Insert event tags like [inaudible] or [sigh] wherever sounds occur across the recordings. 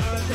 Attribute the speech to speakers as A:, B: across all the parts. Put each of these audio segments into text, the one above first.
A: start.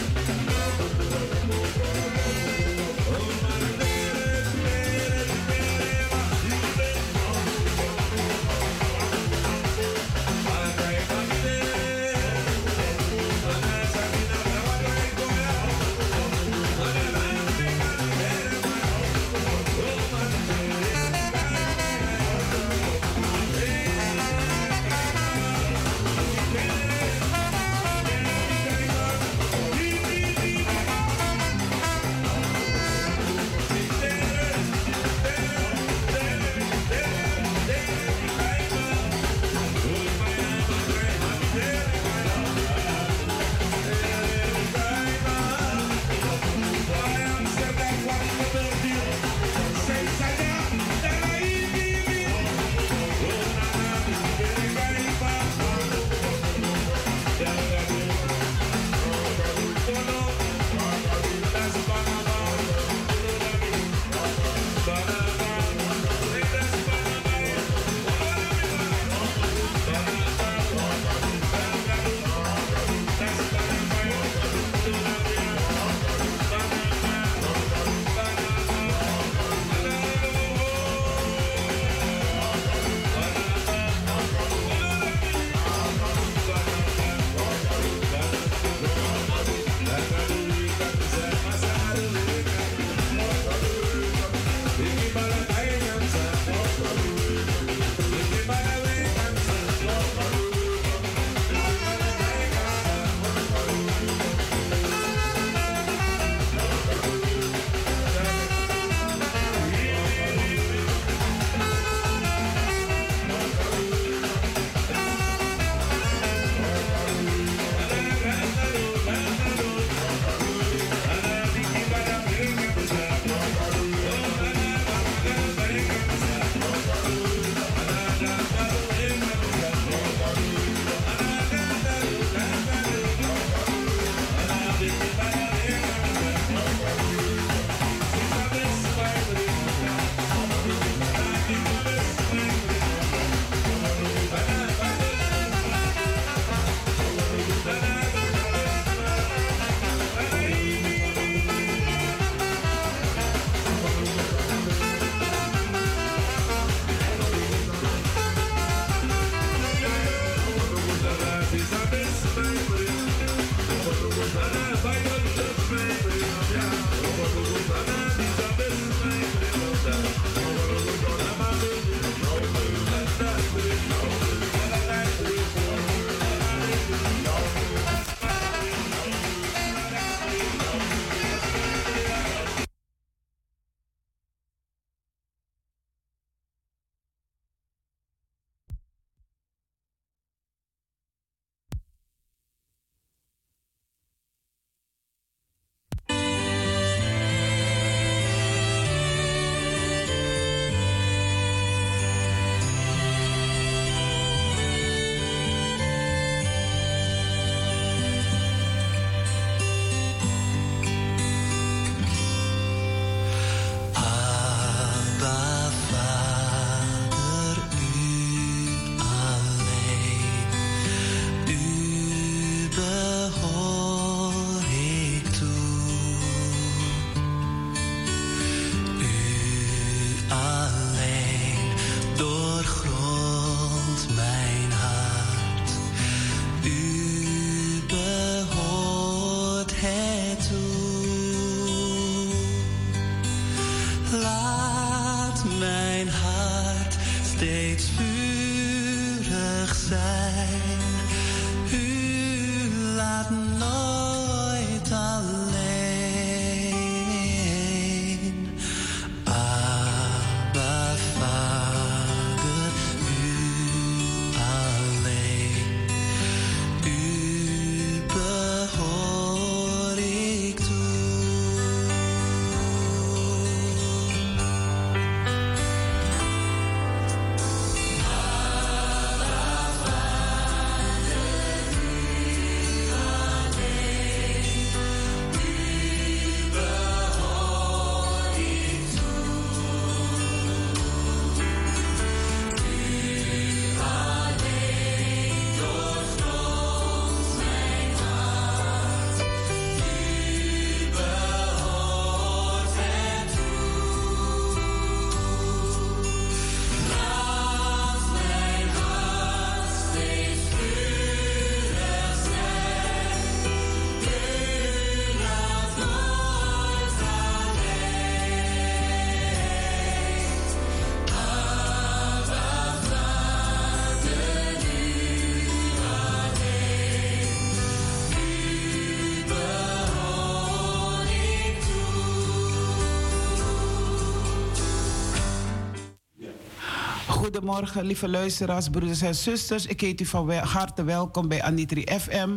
A: Goedemorgen, lieve luisteraars, broeders en zusters. Ik heet u van harte welkom bij Anitri FM.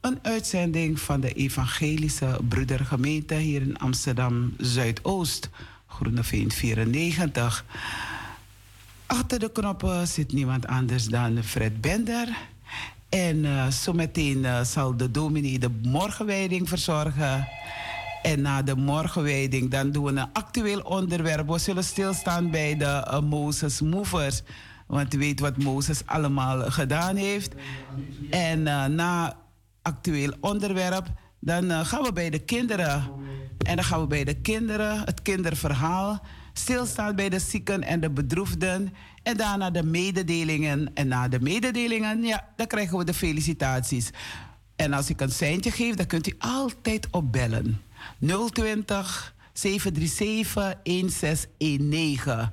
A: Een uitzending van de Evangelische Broedergemeente hier in Amsterdam Zuidoost, Groeneveen 94. Achter de knoppen zit niemand anders dan Fred Bender. En uh, zometeen uh, zal de dominee de morgenwijding verzorgen. En na de morgenwijding dan doen we een actueel onderwerp. We zullen stilstaan bij de uh, Moses Movers. Want u weet wat Mozes allemaal gedaan heeft. En uh, na actueel onderwerp, dan uh, gaan we bij de kinderen. En dan gaan we bij de kinderen, het kinderverhaal. Stilstaan bij de zieken en de bedroefden. En daarna de mededelingen. En na de mededelingen, ja, dan krijgen we de felicitaties. En als ik een seintje geef, dan kunt u altijd opbellen. 020 737 1619.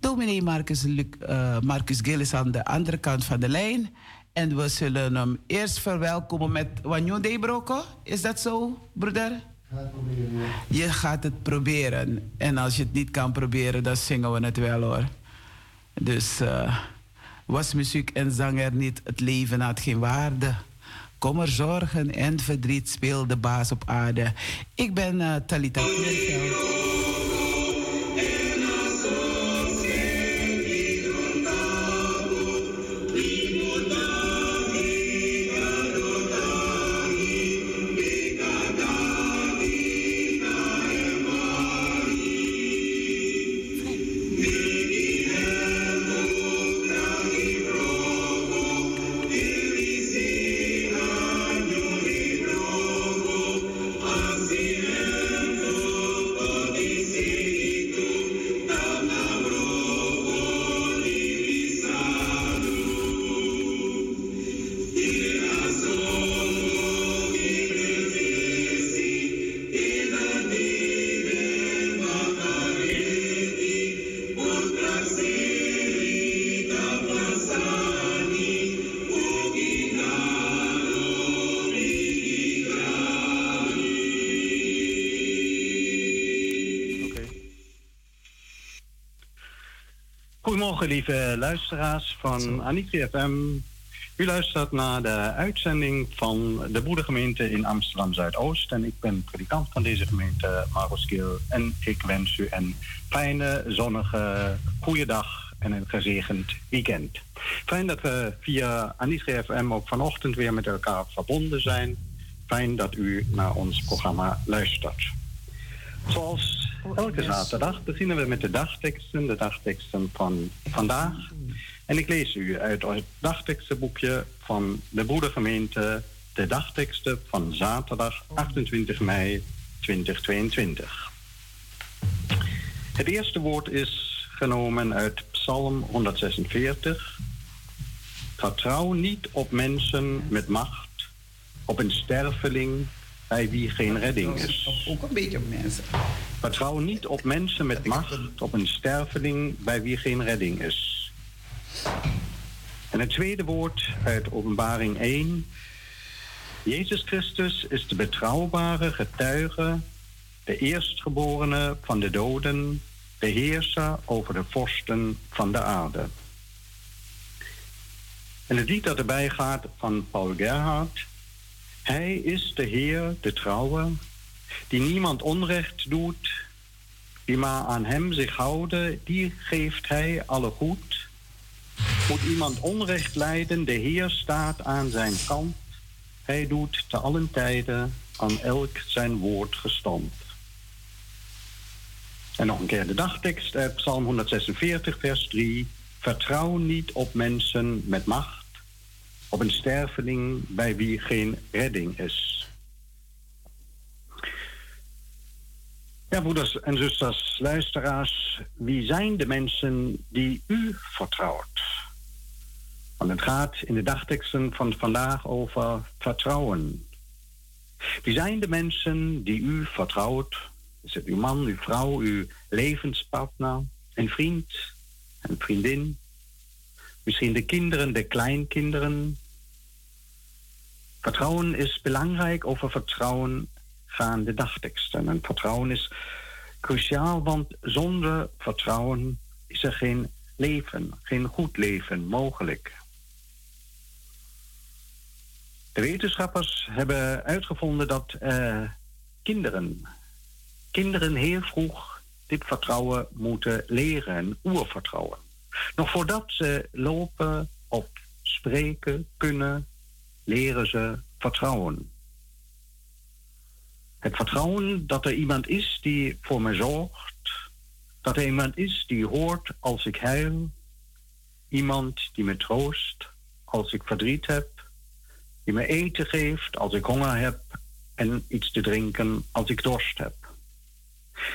A: Dominee Marcus, uh, Marcus Gillis aan de andere kant van de lijn. En we zullen hem eerst verwelkomen met Wanyo Debroko. Is dat zo, broeder? Je gaat het proberen. En als je het niet kan proberen, dan zingen we het wel hoor. Dus uh, was muziek en zang er niet, het leven had geen waarde. Kommer, zorgen en verdriet speelt de baas op aarde. Ik ben uh, Talita
B: Goedemorgen, lieve luisteraars van Anitri FM. U luistert naar de uitzending van de Broedergemeente in Amsterdam Zuidoost. En ik ben predikant van deze gemeente, Marcos Kiel. En ik wens u een fijne, zonnige, goede dag en een gezegend weekend. Fijn dat we via Anitri FM ook vanochtend weer met elkaar verbonden zijn. Fijn dat u naar ons programma luistert. Zoals elke zaterdag beginnen we met de dagteksten, de dagteksten van vandaag. En ik lees u uit het dagtekstenboekje van de Broedergemeente de dagteksten van zaterdag 28 mei 2022. Het eerste woord is genomen uit Psalm 146. Vertrouw niet op mensen met macht, op een sterveling bij wie geen redding is.
A: Ook een beetje op mensen.
B: Vertrouw niet op mensen met macht, op een sterveling bij wie geen redding is. En het tweede woord uit Openbaring 1. Jezus Christus is de betrouwbare getuige, de eerstgeborene van de doden, de heerser over de vorsten van de aarde. En het lied dat erbij gaat van Paul Gerhard hij is de Heer, de trouwe, die niemand onrecht doet, die maar aan hem zich houden, die geeft hij alle goed. Moet iemand onrecht lijden, de Heer staat aan zijn kant. Hij doet te allen tijden aan elk zijn woord gestand. En nog een keer de dagtekst Psalm 146, vers 3. Vertrouw niet op mensen met macht op een sterveling bij wie geen redding is. Ja, broeders en zusters, luisteraars, wie zijn de mensen die u vertrouwt? Want het gaat in de dagteksten van vandaag over vertrouwen. Wie zijn de mensen die u vertrouwt? Is het uw man, uw vrouw, uw levenspartner, een vriend, een vriendin? Misschien de kinderen, de kleinkinderen, Vertrouwen is belangrijk. Over vertrouwen gaan de dagteksten. En vertrouwen is cruciaal, want zonder vertrouwen is er geen leven, geen goed leven mogelijk. De wetenschappers hebben uitgevonden dat uh, kinderen, kinderen heel vroeg dit vertrouwen moeten leren, oervertrouwen. Nog voordat ze lopen, op spreken, kunnen, leren ze vertrouwen. Het vertrouwen dat er iemand is die voor me zorgt, dat er iemand is die hoort als ik huil, iemand die me troost als ik verdriet heb, die me eten geeft als ik honger heb en iets te drinken als ik dorst heb.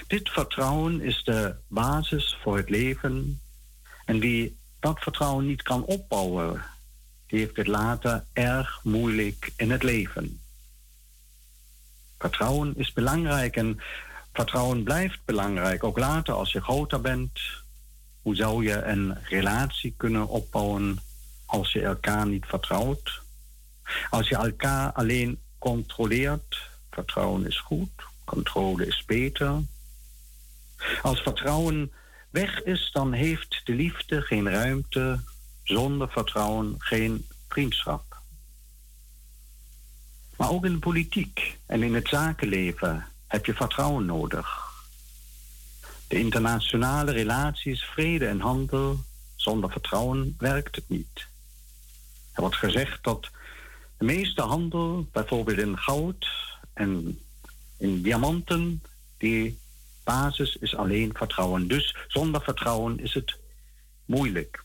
B: Dit vertrouwen is de basis voor het leven en wie dat vertrouwen niet kan opbouwen, die heeft het later erg moeilijk in het leven. Vertrouwen is belangrijk en vertrouwen blijft belangrijk, ook later als je groter bent. Hoe zou je een relatie kunnen opbouwen als je elkaar niet vertrouwt? Als je elkaar alleen controleert, vertrouwen is goed, controle is beter. Als vertrouwen weg is, dan heeft de liefde geen ruimte, zonder vertrouwen geen vriendschap. Maar ook in de politiek en in het zakenleven heb je vertrouwen nodig. De internationale relaties, vrede en handel, zonder vertrouwen werkt het niet. Er wordt gezegd dat de meeste handel, bijvoorbeeld in goud en in diamanten, die basis is alleen vertrouwen. Dus zonder vertrouwen is het moeilijk.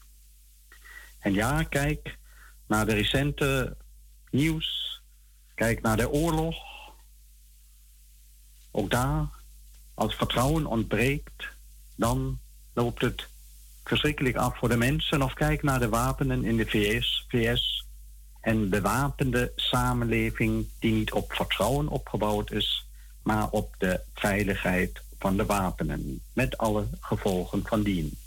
B: En ja, kijk naar de recente nieuws. Kijk naar de oorlog. Ook daar, als vertrouwen ontbreekt, dan loopt het verschrikkelijk af voor de mensen. Of kijk naar de wapenen in de VS, VS en bewapende samenleving die niet op vertrouwen opgebouwd is, maar op de veiligheid van de wapenen, met alle gevolgen van dien.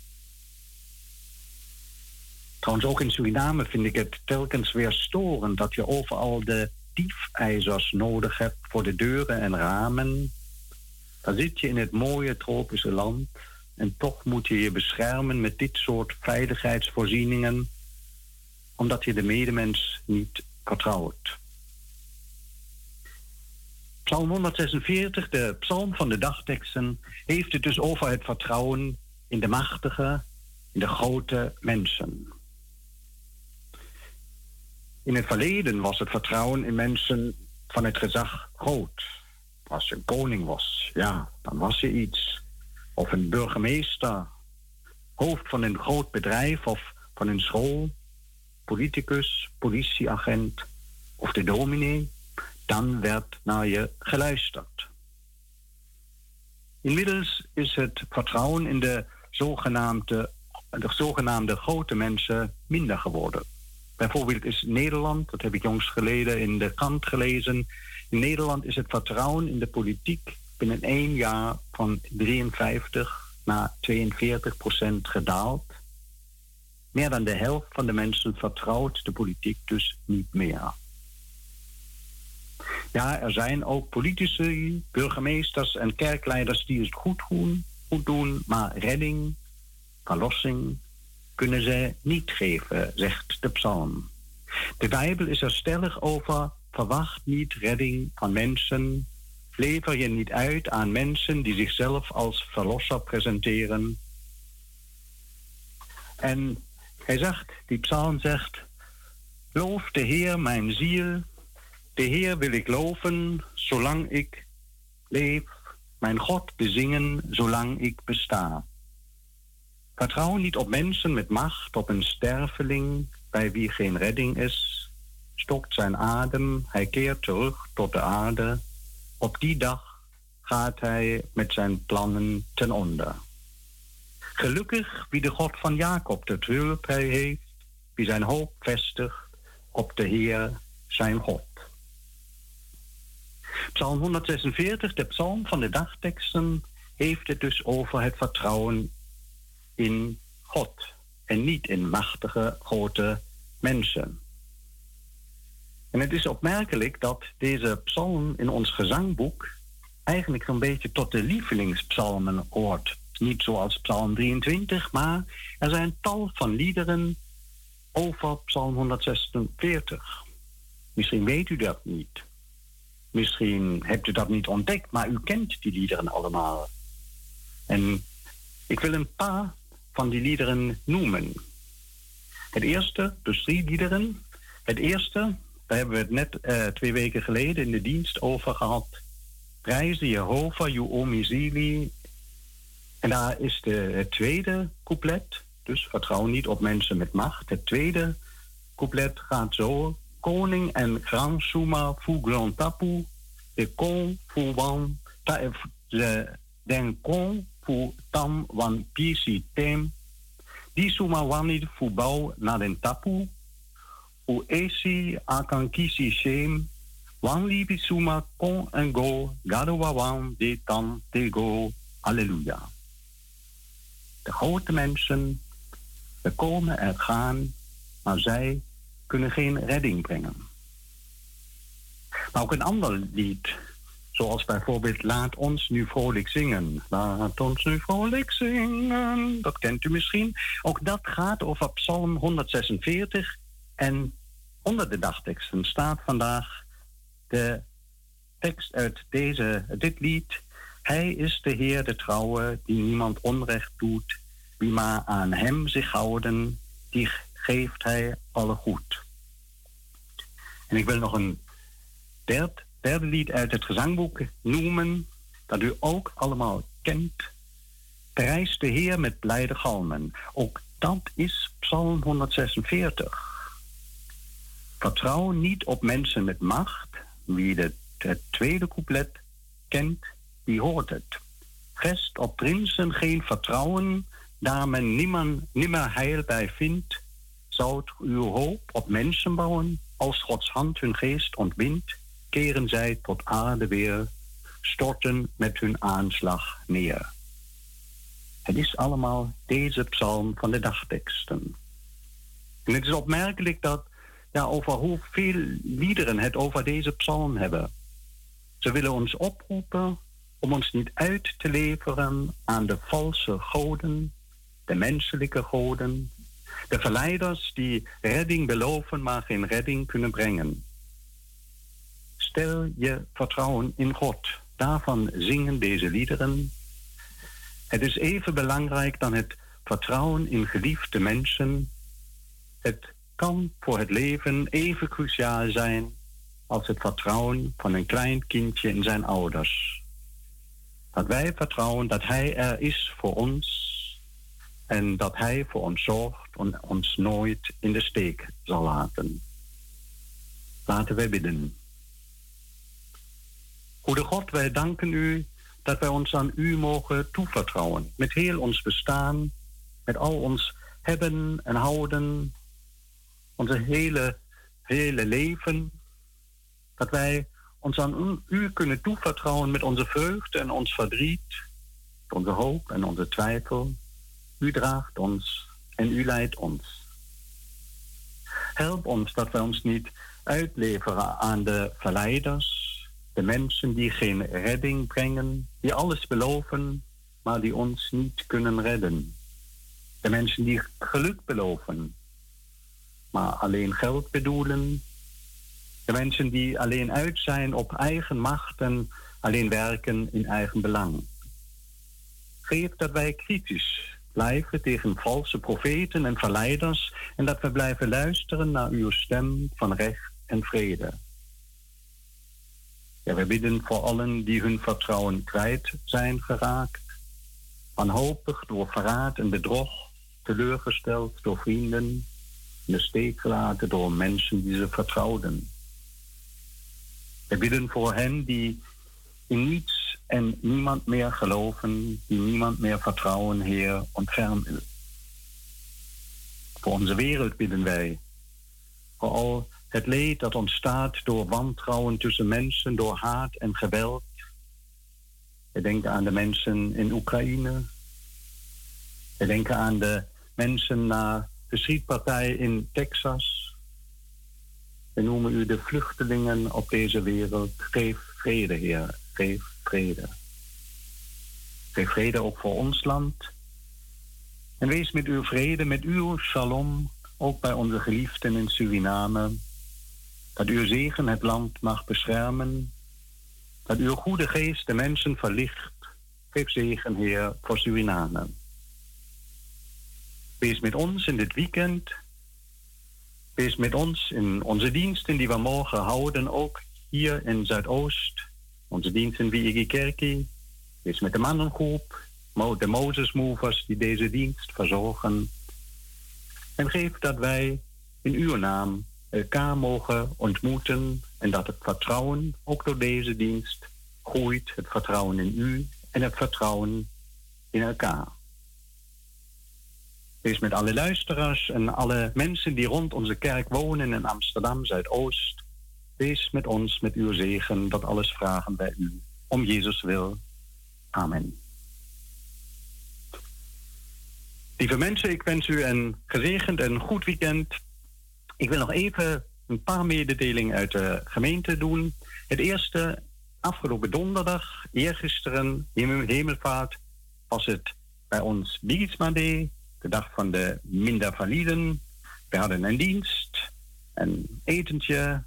B: Trouwens, ook in Suriname vind ik het telkens weer storend dat je overal de diefijzers nodig hebt voor de deuren en ramen. Dan zit je in het mooie tropische land en toch moet je je beschermen met dit soort veiligheidsvoorzieningen, omdat je de medemens niet vertrouwt. Psalm 146, de psalm van de dagteksten, heeft het dus over het vertrouwen in de machtige, in de grote mensen. In het verleden was het vertrouwen in mensen van het gezag groot. Als je een koning was, ja, dan was je iets. Of een burgemeester, hoofd van een groot bedrijf of van een school, politicus, politieagent of de dominee, dan werd naar je geluisterd. Inmiddels is het vertrouwen in de zogenaamde, de zogenaamde grote mensen minder geworden. Bijvoorbeeld is Nederland, dat heb ik jongs geleden in de krant gelezen. In Nederland is het vertrouwen in de politiek binnen één jaar van 53 naar 42 procent gedaald. Meer dan de helft van de mensen vertrouwt de politiek dus niet meer. Ja, er zijn ook politici, burgemeesters en kerkleiders die het goed doen, goed doen maar redding, verlossing kunnen ze niet geven, zegt de psalm. De Bijbel is er stellig over, verwacht niet redding van mensen, lever je niet uit aan mensen die zichzelf als verlosser presenteren. En hij zegt, die psalm zegt, loof de Heer mijn ziel, de Heer wil ik loven, zolang ik leef, mijn God bezingen, zolang ik besta. Vertrouw niet op mensen met macht, op een sterveling, bij wie geen redding is. Stokt zijn adem, hij keert terug tot de aarde. Op die dag gaat hij met zijn plannen ten onder. Gelukkig wie de God van Jacob de hulp hij heeft, wie zijn hoop vestigt op de Heer zijn God. Psalm 146, de psalm van de dagteksten, heeft het dus over het vertrouwen in God en niet in machtige, grote mensen. En het is opmerkelijk dat deze psalm in ons gezangboek eigenlijk zo'n beetje tot de lievelingspsalmen hoort Niet zoals Psalm 23, maar er zijn tal van liederen over Psalm 146. Misschien weet u dat niet. Misschien hebt u dat niet ontdekt, maar u kent die liederen allemaal. En ik wil een paar van die liederen noemen. Het eerste, dus drie liederen. Het eerste, daar hebben we het net uh, twee weken geleden in de dienst over gehad. Prijzen Jehovah, Juomizili. En daar is de, het tweede couplet. Dus vertrouw niet op mensen met macht. Het tweede couplet gaat zo. Koning en Grand Suma fu Grand Tapu. De kon fu wan. De den kon fu tam wan pisi tem. Die Suma wanid fu bouw naar den tapu. U esi akan kisi shem. Wan libi suma kon en go. Gado wan de tan te go. Halleluja. De grote mensen we komen en gaan, maar zij kunnen geen redding brengen. Maar ook een ander lied, zoals bijvoorbeeld Laat ons nu vrolijk zingen. Laat ons nu vrolijk zingen, dat kent u misschien. Ook dat gaat over Psalm 146 en onder de dagteksten staat vandaag de tekst uit deze, dit lied. Hij is de Heer, de trouwe, die niemand onrecht doet wie maar aan hem zich houden, die geeft hij alle goed. En ik wil nog een derde, lied uit het gezangboek noemen, dat u ook allemaal kent. Prijs de Heer met blijde galmen. Ook dat is Psalm 146. Vertrouw niet op mensen met macht. Wie de, het tweede couplet kent, die hoort het. Vest op prinsen geen vertrouwen, daar men niemand, nimmer heil bij vindt, zou uw hoop op mensen bouwen. Als Gods hand hun geest ontwindt, keren zij tot aarde weer, storten met hun aanslag neer. Het is allemaal deze psalm van de dagteksten. En het is opmerkelijk dat ja, over hoeveel liederen het over deze psalm hebben. Ze willen ons oproepen om ons niet uit te leveren aan de valse goden de menselijke goden, de verleiders die redding beloven, maar geen redding kunnen brengen. Stel je vertrouwen in God. Daarvan zingen deze liederen. Het is even belangrijk dan het vertrouwen in geliefde mensen. Het kan voor het leven even cruciaal zijn als het vertrouwen van een klein kindje in zijn ouders. Dat wij vertrouwen dat Hij er is voor ons en dat Hij voor ons zorgt en ons nooit in de steek zal laten. Laten wij bidden. Goede God, wij danken U dat wij ons aan U mogen toevertrouwen. Met heel ons bestaan, met al ons hebben en houden, onze hele, hele leven. Dat wij ons aan U kunnen toevertrouwen met onze vreugde en ons verdriet, onze hoop en onze twijfel. U draagt ons en u leidt ons. Help ons dat wij ons niet uitleveren aan de verleiders, de mensen die geen redding brengen, die alles beloven, maar die ons niet kunnen redden. De mensen die geluk beloven, maar alleen geld bedoelen. De mensen die alleen uit zijn op eigen macht en alleen werken in eigen belang. Geef dat wij kritisch blijven tegen valse profeten en verleiders en dat we blijven luisteren naar uw stem van recht en vrede. Ja, we bidden voor allen die hun vertrouwen kwijt zijn geraakt, wanhopig door verraad en bedrog, teleurgesteld door vrienden, in de steek gelaten door mensen die ze vertrouwden. We bidden voor hen die in niets en niemand meer geloven, die niemand meer vertrouwen, Heer, ontferm u. Voor onze wereld bidden wij. Voor al het leed dat ontstaat door wantrouwen tussen mensen, door haat en geweld. We denken aan de mensen in Oekraïne. We denken aan de mensen na de schietpartij in Texas. We noemen u de vluchtelingen op deze wereld. Geef vrede, Heer. Geef vrede. Geef vrede ook voor ons land. En wees met uw vrede, met uw shalom, ook bij onze geliefden in Suriname. Dat uw zegen het land mag beschermen. Dat uw goede geest de mensen verlicht. Geef zegen, Heer, voor Suriname. Wees met ons in dit weekend. Wees met ons in onze diensten die we morgen houden, ook hier in Zuidoost. Onze diensten wie Kerkie. Wees met de mannengroep, de Moses Movers die deze dienst verzorgen. En geef dat wij in uw naam elkaar mogen ontmoeten en dat het vertrouwen, ook door deze dienst, groeit. Het vertrouwen in u en het vertrouwen in elkaar. Wees met alle luisteraars en alle mensen die rond onze kerk wonen in Amsterdam Zuidoost. Wees met ons met uw zegen, dat alles vragen bij u. Om Jezus wil. Amen. Lieve mensen, ik wens u een gezegend en goed weekend. Ik wil nog even een paar mededelingen uit de gemeente doen. Het eerste, afgelopen donderdag, eergisteren, hemelvaart, was het bij ons Bigisma Day, de dag van de minder validen. We hadden een dienst, een etentje.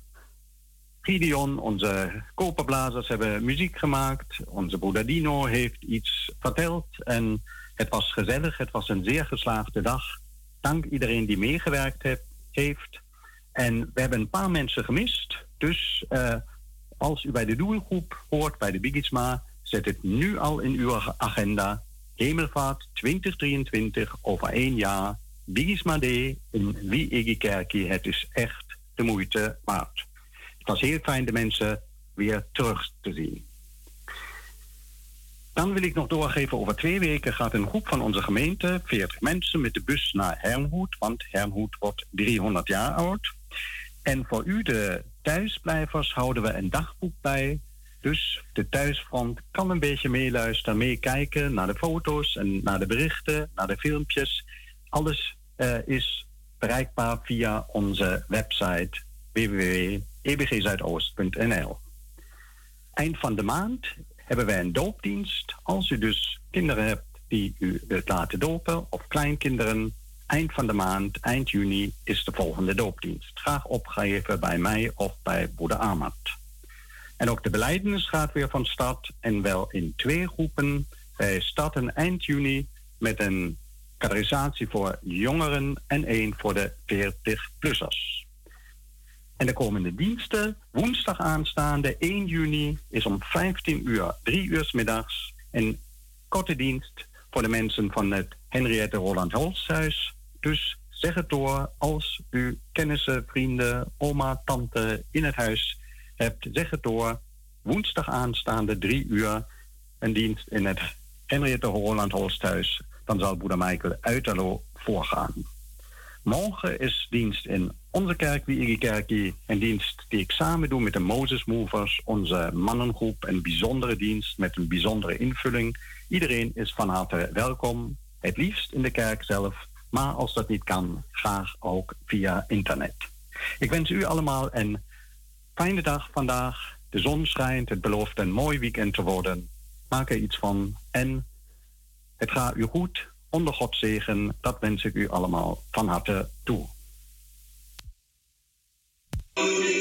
B: Gideon, onze koperblazers, hebben muziek gemaakt. Onze broeder Dino heeft iets verteld. En het was gezellig, het was een zeer geslaagde dag. Dank iedereen die meegewerkt heeft. En we hebben een paar mensen gemist. Dus uh, als u bij de doelgroep hoort, bij de Bigisma, zet het nu al in uw agenda. Hemelvaart 2023 over één jaar. Bigisma D in Wie Het is echt de moeite waard. Het was heel fijn de mensen weer terug te zien. Dan wil ik nog doorgeven, over twee weken gaat een groep van onze gemeente, 40 mensen, met de bus naar Hernhoed, want Hernhoed wordt 300 jaar oud. En voor u, de thuisblijvers, houden we een dagboek bij. Dus de thuisfront kan een beetje meeluisteren, meekijken naar de foto's en naar de berichten, naar de filmpjes. Alles uh, is bereikbaar via onze website www.ebgzuidoost.nl. Eind van de maand hebben wij een doopdienst. Als u dus kinderen hebt die u wilt laten dopen of kleinkinderen, eind van de maand, eind juni, is de volgende doopdienst. Graag opgeven bij mij of bij broeder Ahmad. En ook de beleidenis gaat weer van start en wel in twee groepen. Wij starten eind juni met een katerisatie voor jongeren en één voor de 40-plussers. En de komende diensten, woensdag aanstaande 1 juni, is om 15 uur, 3 uur middags. Een korte dienst voor de mensen van het Henriette Roland Holshuis. Dus zeg het door als u kennissen, vrienden, oma, tante in het huis hebt. Zeg het door. Woensdag aanstaande 3 uur een dienst in het Henriette Roland Holsthuis. Dan zal broeder Michael Uiterlo voorgaan. Morgen is dienst in onze kerk, die Kerkie, een dienst die ik samen doe met de Moses Movers, onze mannengroep. Een bijzondere dienst met een bijzondere invulling. Iedereen is van harte welkom, het liefst in de kerk zelf, maar als dat niet kan, graag ook via internet. Ik wens u allemaal een fijne dag vandaag. De zon schijnt, het belooft een mooi weekend te worden. Maak er iets van en het gaat u goed onder Gods zegen. Dat wens ik u allemaal van harte toe.
A: Ja,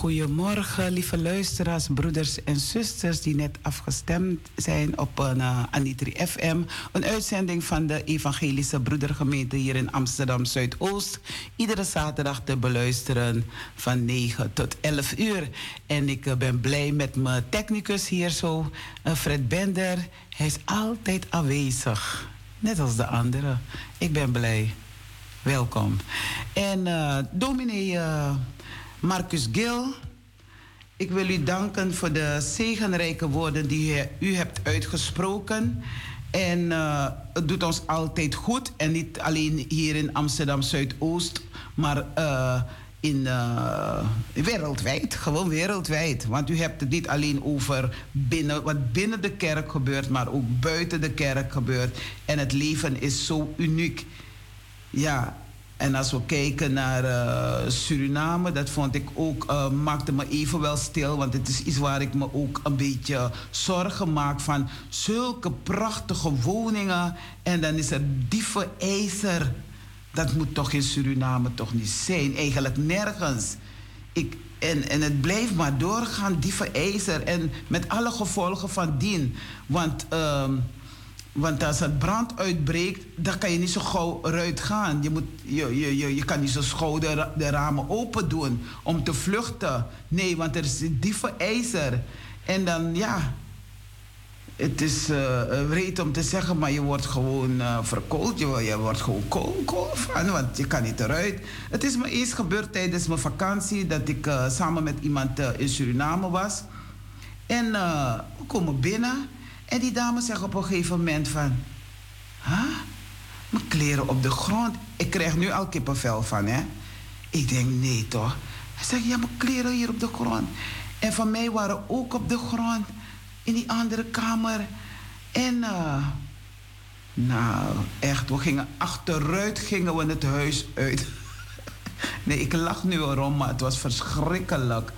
A: goedemorgen, lieve luisteraars, broeders en zusters die net afgestemd zijn op een uh, Anitri FM. Een uitzending van de Evangelische Broedergemeente hier in Amsterdam Zuidoost. Iedere zaterdag te beluisteren van 9 tot 11 uur. En ik uh, ben blij met mijn technicus hier zo, uh, Fred Bender. Hij is altijd aanwezig, net als de anderen. Ik ben blij. Welkom. En dominee. Marcus Gil, ik wil u danken voor de zegenrijke woorden die u hebt uitgesproken. En uh, het doet ons altijd goed. En niet alleen hier in Amsterdam Zuidoost, maar uh, in, uh, wereldwijd. Gewoon wereldwijd. Want u hebt het niet alleen over binnen, wat binnen de kerk gebeurt, maar ook buiten de kerk gebeurt. En het leven is zo uniek. Ja, en als we kijken naar uh, Suriname, dat vond ik ook, uh, maakte me even wel stil. Want het is iets waar ik me ook een beetje zorgen maak van zulke prachtige woningen. En dan is er dieven ijzer. Dat moet toch in Suriname toch niet zijn. Eigenlijk nergens. Ik, en, en het blijft maar doorgaan, dieven ijzer. En met alle gevolgen van dien. Want... Uh, want als het brand uitbreekt, dan kan je niet zo gauw eruit gaan. Je, moet, je, je, je, je kan niet zo gauw de, ramen open doen om te vluchten. Nee, want er is diepe ijzer. En dan, ja, het is uh, om te zeggen, maar je wordt gewoon uh, verkoold. Je, je wordt gewoon kool, kool van, want je kan niet eruit. Het is me eens gebeurd tijdens mijn vakantie dat ik uh, samen met iemand in Suriname was. En we komen binnen. En die dame zegt op een gegeven moment van... Huh? Mijn kleren op de grond. Ik krijg nu al kippenvel van, hè. Ik denk, nee toch. Hij zegt, ja, mijn kleren hier op de grond. En van mij waren ook op de grond. In die andere kamer. En... Uh, nou, echt, we gingen achteruit gingen we het huis uit. [laughs] nee, ik lach nu erom, maar het was verschrikkelijk.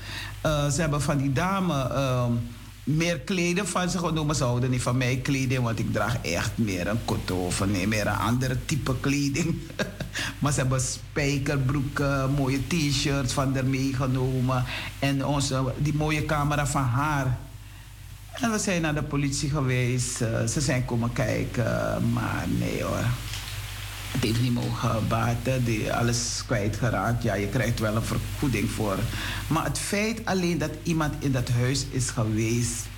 A: Uh, ze hebben van die dame... Uh, meer kleden van ze genomen. Ze houden niet van mij kleding, want ik draag echt meer een koto of meer een andere type kleding. [laughs] maar ze hebben spijkerbroeken, mooie t-shirts van haar meegenomen. En onze, die mooie camera van haar. En we zijn naar de politie geweest. Uh, ze zijn komen kijken, maar nee hoor. Heeft niet mogen baten, die, alles kwijtgeraakt. Ja, je krijgt wel een vergoeding voor. Maar het feit alleen dat iemand in dat huis is geweest.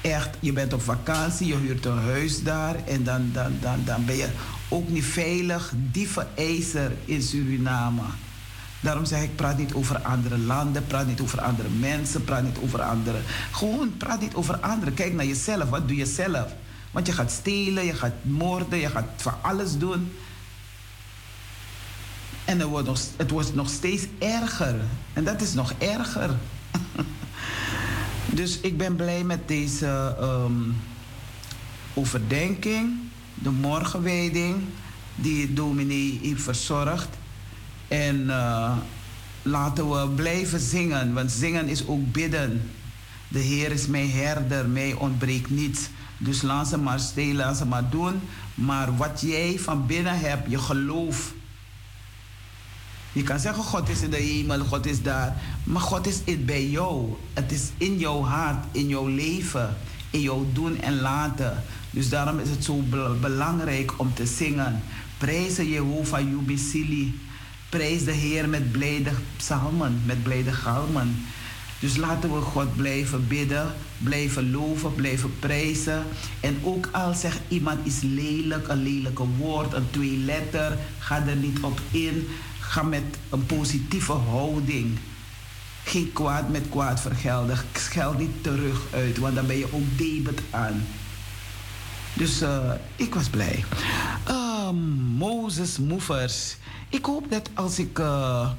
A: Echt, je bent op vakantie, je huurt een huis daar en dan, dan, dan, dan ben je ook niet veilig. Dieven ijzer in Suriname. Daarom zeg ik, praat niet over andere landen, praat niet over andere mensen, praat niet over andere... Gewoon, praat niet over anderen. Kijk naar jezelf, wat doe je zelf? Want je gaat stelen, je gaat moorden, je gaat van alles doen. En het wordt, nog, het nog steeds erger. En dat is nog erger. [laughs] dus ik ben blij met deze um, overdenking, de morgenwijding, die dominee heeft verzorgd. En uh, laten we blijven zingen, want zingen is ook bidden. De Heer is mijn herder, mij ontbreekt niets. Dus laat ze maar stelen, laat ze maar doen. Maar wat jij van binnen hebt, je geloof je kan zeggen, God is in de hemel, God is daar. Maar God is in bij jou. Het is in jouw hart, in jouw leven, in jouw doen en laten. Dus daarom is het zo belangrijk om te zingen. Prijzen Jehovah Jubisili. Prijs de Heer met blijde psalmen, met blijde galmen. Dus laten we God blijven bidden, blijven loven, blijven prijzen. En ook al zegt iemand is lelijk, een lelijke woord, een twee letter, ga er niet op in. Ga met een positieve houding. Geen kwaad met kwaad vergelden. Scheld niet terug uit, want dan ben je ook debet aan. Dus uh, ik was blij. Uh, Mozes Movers. Ik hoop dat als ik uh,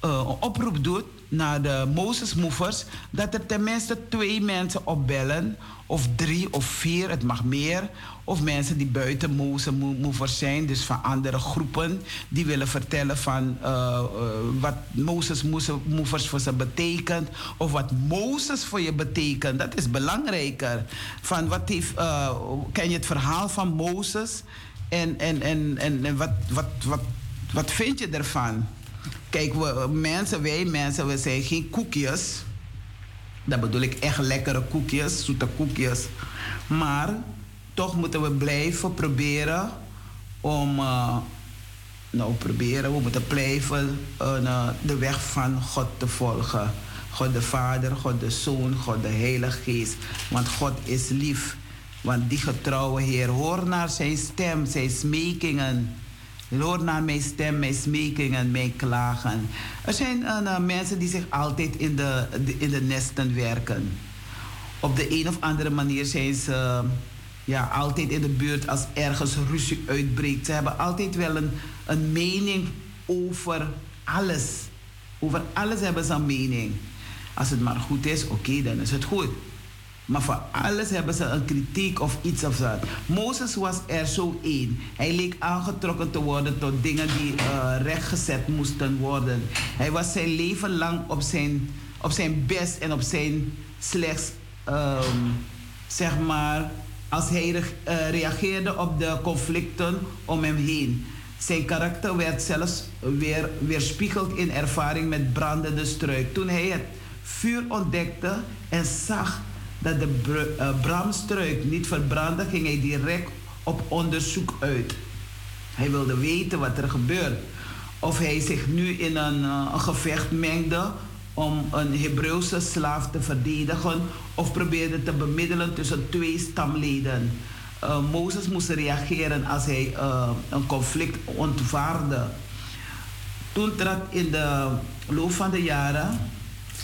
A: een oproep doe naar de Mozes Movers, dat er tenminste twee mensen opbellen, of drie of vier, het mag meer, of mensen die buiten Mozes Movers zijn, dus van andere groepen, die willen vertellen van uh, uh, wat Mozes Movers voor ze betekent, of wat Mozes voor je betekent. Dat is belangrijker. Van wat heeft, uh, ken je het verhaal van Mozes en, en, en, en, en wat, wat, wat, wat vind je ervan? Kijk, we, mensen, wij mensen, we zijn geen koekjes. Dat bedoel ik echt lekkere koekjes, zoete koekjes. Maar toch moeten we blijven proberen om. Uh, nou, proberen, we moeten blijven uh, de weg van God te volgen. God de Vader, God de Zoon, God de Heilige Geest. Want God is lief. Want die getrouwe Heer, hoor naar zijn stem, zijn smekingen. Hoor naar mijn stem, mijn smekingen, mijn klagen. Er zijn uh, mensen die zich altijd in de, in de nesten werken. Op de een of andere manier zijn ze ja, altijd in de buurt als ergens ruzie uitbreekt. Ze hebben altijd wel een, een mening over alles. Over alles hebben ze een mening. Als het maar goed is, oké, dan is het goed. Maar voor alles hebben ze een kritiek of iets of dat. Mozes was er zo één. Hij leek aangetrokken te worden tot dingen die uh, rechtgezet moesten worden. Hij was zijn leven lang op zijn, op zijn best en op zijn slechts, um, zeg maar, als hij uh, reageerde op de conflicten om hem heen. Zijn karakter werd zelfs weer weerspiegeld in ervaring met brandende struik. Toen hij het vuur ontdekte en zag dat de uh, bramstruik niet verbrandde, ging hij direct op onderzoek uit. Hij wilde weten wat er gebeurt. Of hij zich nu in een, een gevecht mengde om een Hebreeuwse slaaf te verdedigen of probeerde te bemiddelen tussen twee stamleden. Uh, Mozes moest reageren als hij een conflict ontvaarde. Toen trad in de loop van de jaren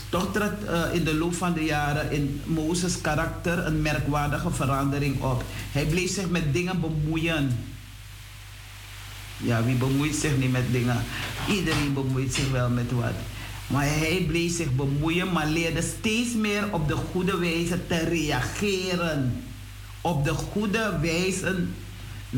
A: toch trad uh, in de loop van de jaren in Mozes' karakter een merkwaardige verandering op. Hij bleef zich met dingen bemoeien. Ja, wie bemoeit zich niet met dingen? Iedereen bemoeit zich wel met wat. Maar hij bleef zich bemoeien, maar leerde steeds meer op de goede wijze te reageren. Op de goede wijze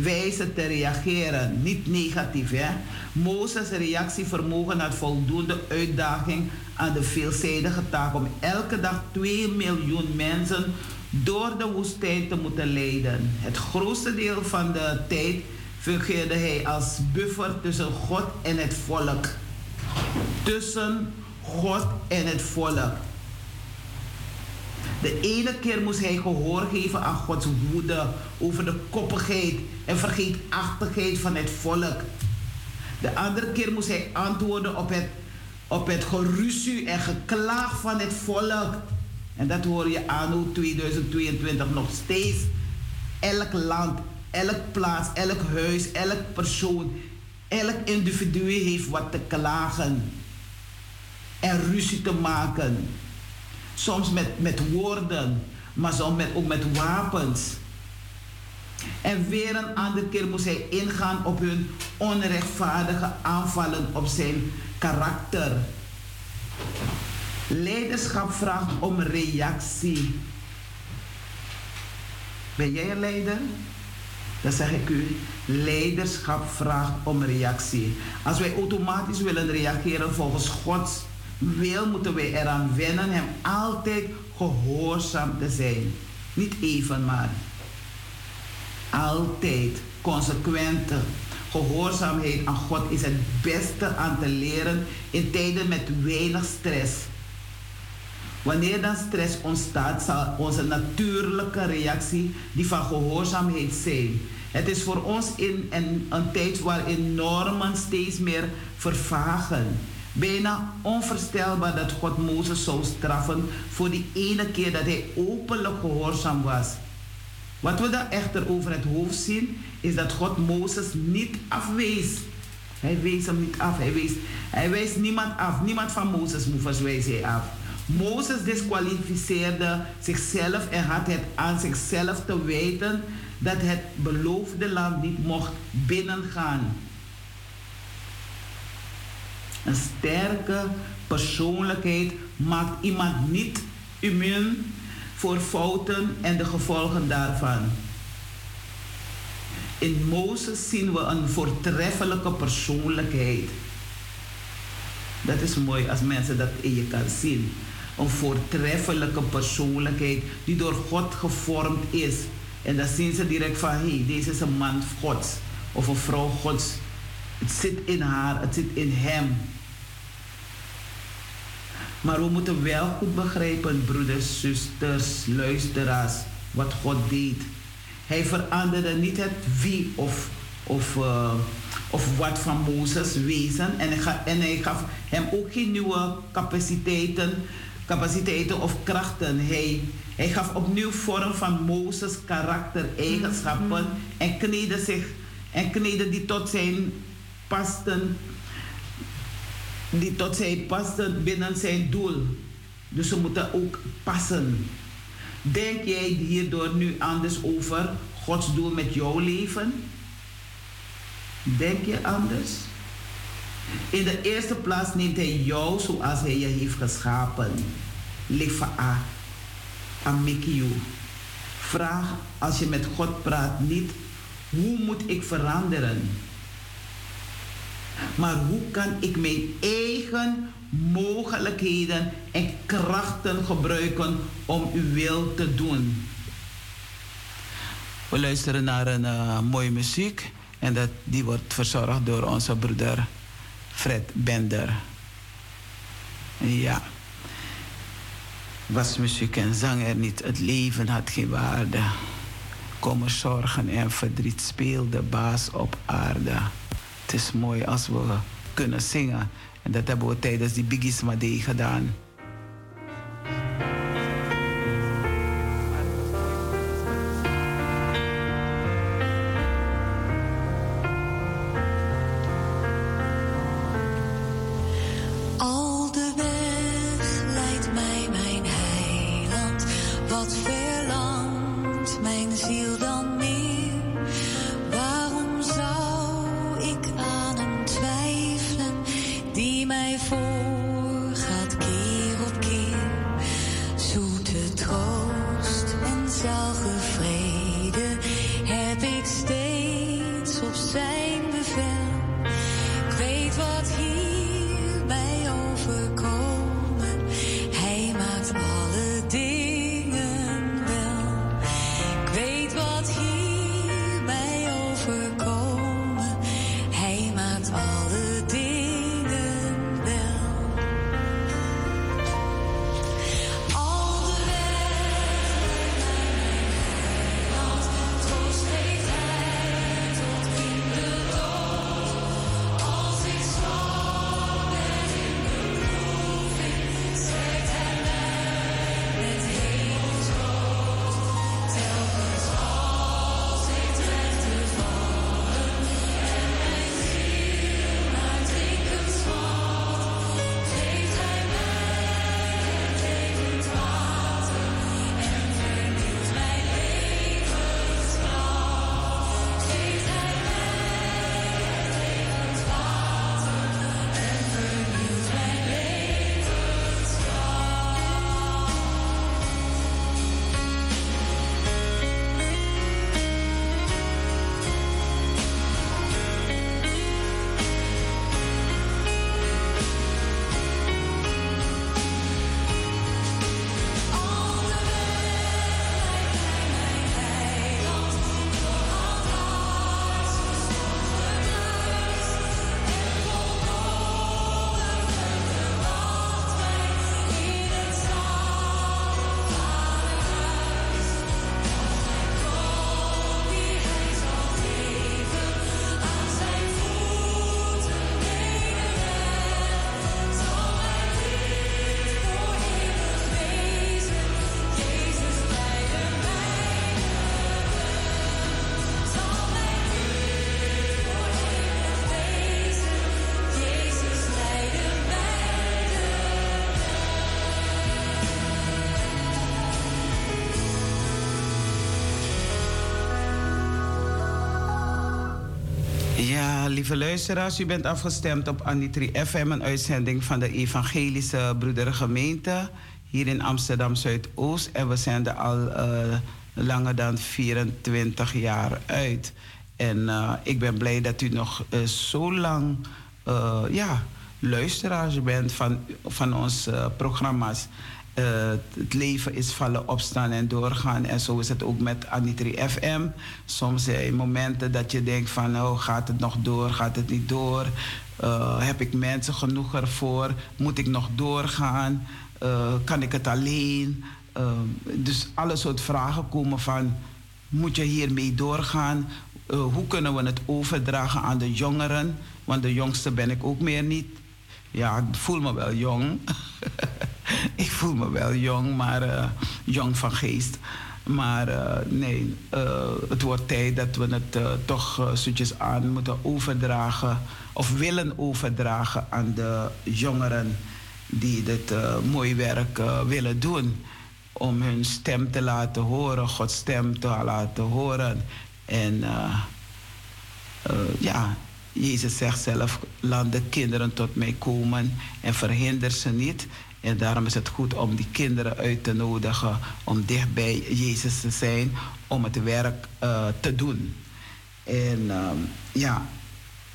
A: wijze te reageren, niet negatief. Hè? Mozes' reactievermogen had voldoende uitdaging aan de veelzijdige taak om elke dag 2 miljoen mensen door de woestijn te moeten leiden. Het grootste deel van de tijd fungeerde hij als buffer tussen God en het volk. Tussen God en het volk. De ene keer moest hij gehoor geven aan Gods woede over de koppigheid en vergeetachtigheid van het volk. De andere keer moest hij antwoorden op het, op het geruzie en geklaag van het volk. En dat hoor je anno 2022 nog steeds. Elk land, elk plaats, elk huis, elk persoon, elk individu heeft wat te klagen en ruzie te maken. Soms met, met woorden, maar soms ook met wapens. En weer een andere keer moest hij ingaan op hun onrechtvaardige aanvallen op zijn karakter. Leiderschap vraagt om reactie. Ben jij een leider? Dan zeg ik u, leiderschap vraagt om reactie. Als wij automatisch willen reageren volgens Gods wil, moeten wij eraan wennen hem altijd gehoorzaam te zijn. Niet even maar. Altijd consequente gehoorzaamheid aan God is het beste aan te leren in tijden met weinig stress. Wanneer dan stress ontstaat, zal onze natuurlijke reactie die van gehoorzaamheid zijn. Het is voor ons in een, een tijd waarin normen steeds meer vervagen. Bijna onvoorstelbaar dat God Mozes zou straffen voor die ene keer dat hij openlijk gehoorzaam was. Wat we daar echter over het hoofd zien, is dat God Mozes niet afwees. Hij wees hem niet af. Hij wees, hij wees niemand af. Niemand van Mozes moevers wees hij af. Mozes disqualificeerde zichzelf en had het aan zichzelf te weten dat het beloofde land niet mocht binnengaan. Een sterke persoonlijkheid maakt iemand niet immuun voor fouten en de gevolgen daarvan. In Mozes zien we een voortreffelijke persoonlijkheid. Dat is mooi als mensen dat in je kan zien. Een voortreffelijke persoonlijkheid die door God gevormd is. En dan zien ze direct van, hé, deze is een man Gods of een vrouw Gods. Het zit in haar, het zit in hem. Maar we moeten wel goed begrijpen, broeders, zusters, luisteraars, wat God deed. Hij veranderde niet het wie of, of, uh, of wat van Mozes wezen. En hij, ga, en hij gaf hem ook geen nieuwe capaciteiten, capaciteiten of krachten. Hij, hij gaf opnieuw vorm van Mozes karakter, eigenschappen mm-hmm. en kneedde zich en kneedde die tot zijn pasten die tot zijn passen binnen zijn doel. Dus ze moeten ook passen. Denk jij hierdoor nu anders over Gods doel met jouw leven? Denk je anders? In de eerste plaats neemt hij jou zoals hij je heeft geschapen. Lieve A. Amikiu. Vraag als je met God praat niet, hoe moet ik veranderen? Maar hoe kan ik mijn eigen mogelijkheden en krachten gebruiken om uw wil te doen? We luisteren naar een uh, mooie muziek en dat, die wordt verzorgd door onze broeder Fred Bender. Ja. Was muziek en zang er niet, het leven had geen waarde. Komen zorgen en verdriet speelde baas op aarde. Het is mooi als we kunnen zingen. En dat hebben we tijdens die Bigisma Day gedaan. Lieve luisteraars, u bent afgestemd op Anitri FM, een uitzending van de Evangelische Broedergemeente hier in Amsterdam Zuidoost. En we zenden al uh, langer dan 24 jaar uit. En uh, ik ben blij dat u nog uh, zo lang ja, luisteraars bent van, van onze programma's. Uh, het leven is vallen, opstaan en doorgaan. En zo is het ook met Anitri FM. Soms zijn momenten dat je denkt van, oh, gaat het nog door, gaat het niet door? Uh, heb ik mensen genoeg ervoor? Moet ik nog doorgaan? Kan ik het alleen? dus alle soort vragen komen van, moet je hiermee doorgaan? hoe kunnen we het overdragen aan de jongeren? Want de jongste ben ik ook meer niet. Ja, ik voel me wel jong. [laughs] [laughs] ik voel me wel jong, maar uh, jong van geest. Maar uh, nee, uh, het wordt tijd dat we het toch zoetjes aan moeten overdragen. Of willen overdragen aan de jongeren die dit mooi werk willen doen. Om hun stem te laten horen, Gods stem te laten horen. En ja, Jezus zegt zelf, laat de kinderen tot mij komen en verhinder ze niet. En daarom is het goed om die kinderen uit te nodigen om dicht bij Jezus te zijn, om het werk uh, te doen. En uh, ja,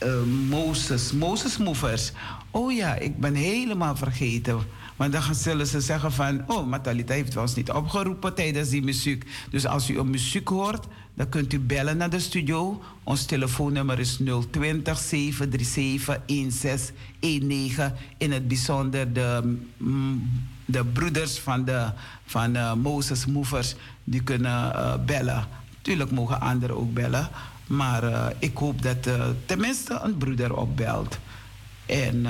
A: uh, Mozes, Mozes Movers. Oh ja, ik ben helemaal vergeten. Want dan zullen ze zeggen van, oh, Matalita heeft ons niet opgeroepen tijdens die muziek. Dus als u een muziek hoort, dan kunt u bellen naar de studio. Ons telefoonnummer is 020 737 1619. In het bijzonder de, mm, de broeders van, de, van uh, Moses Movers, die kunnen uh, bellen. Tuurlijk mogen anderen ook bellen. Maar uh, ik hoop dat tenminste een broeder opbelt. En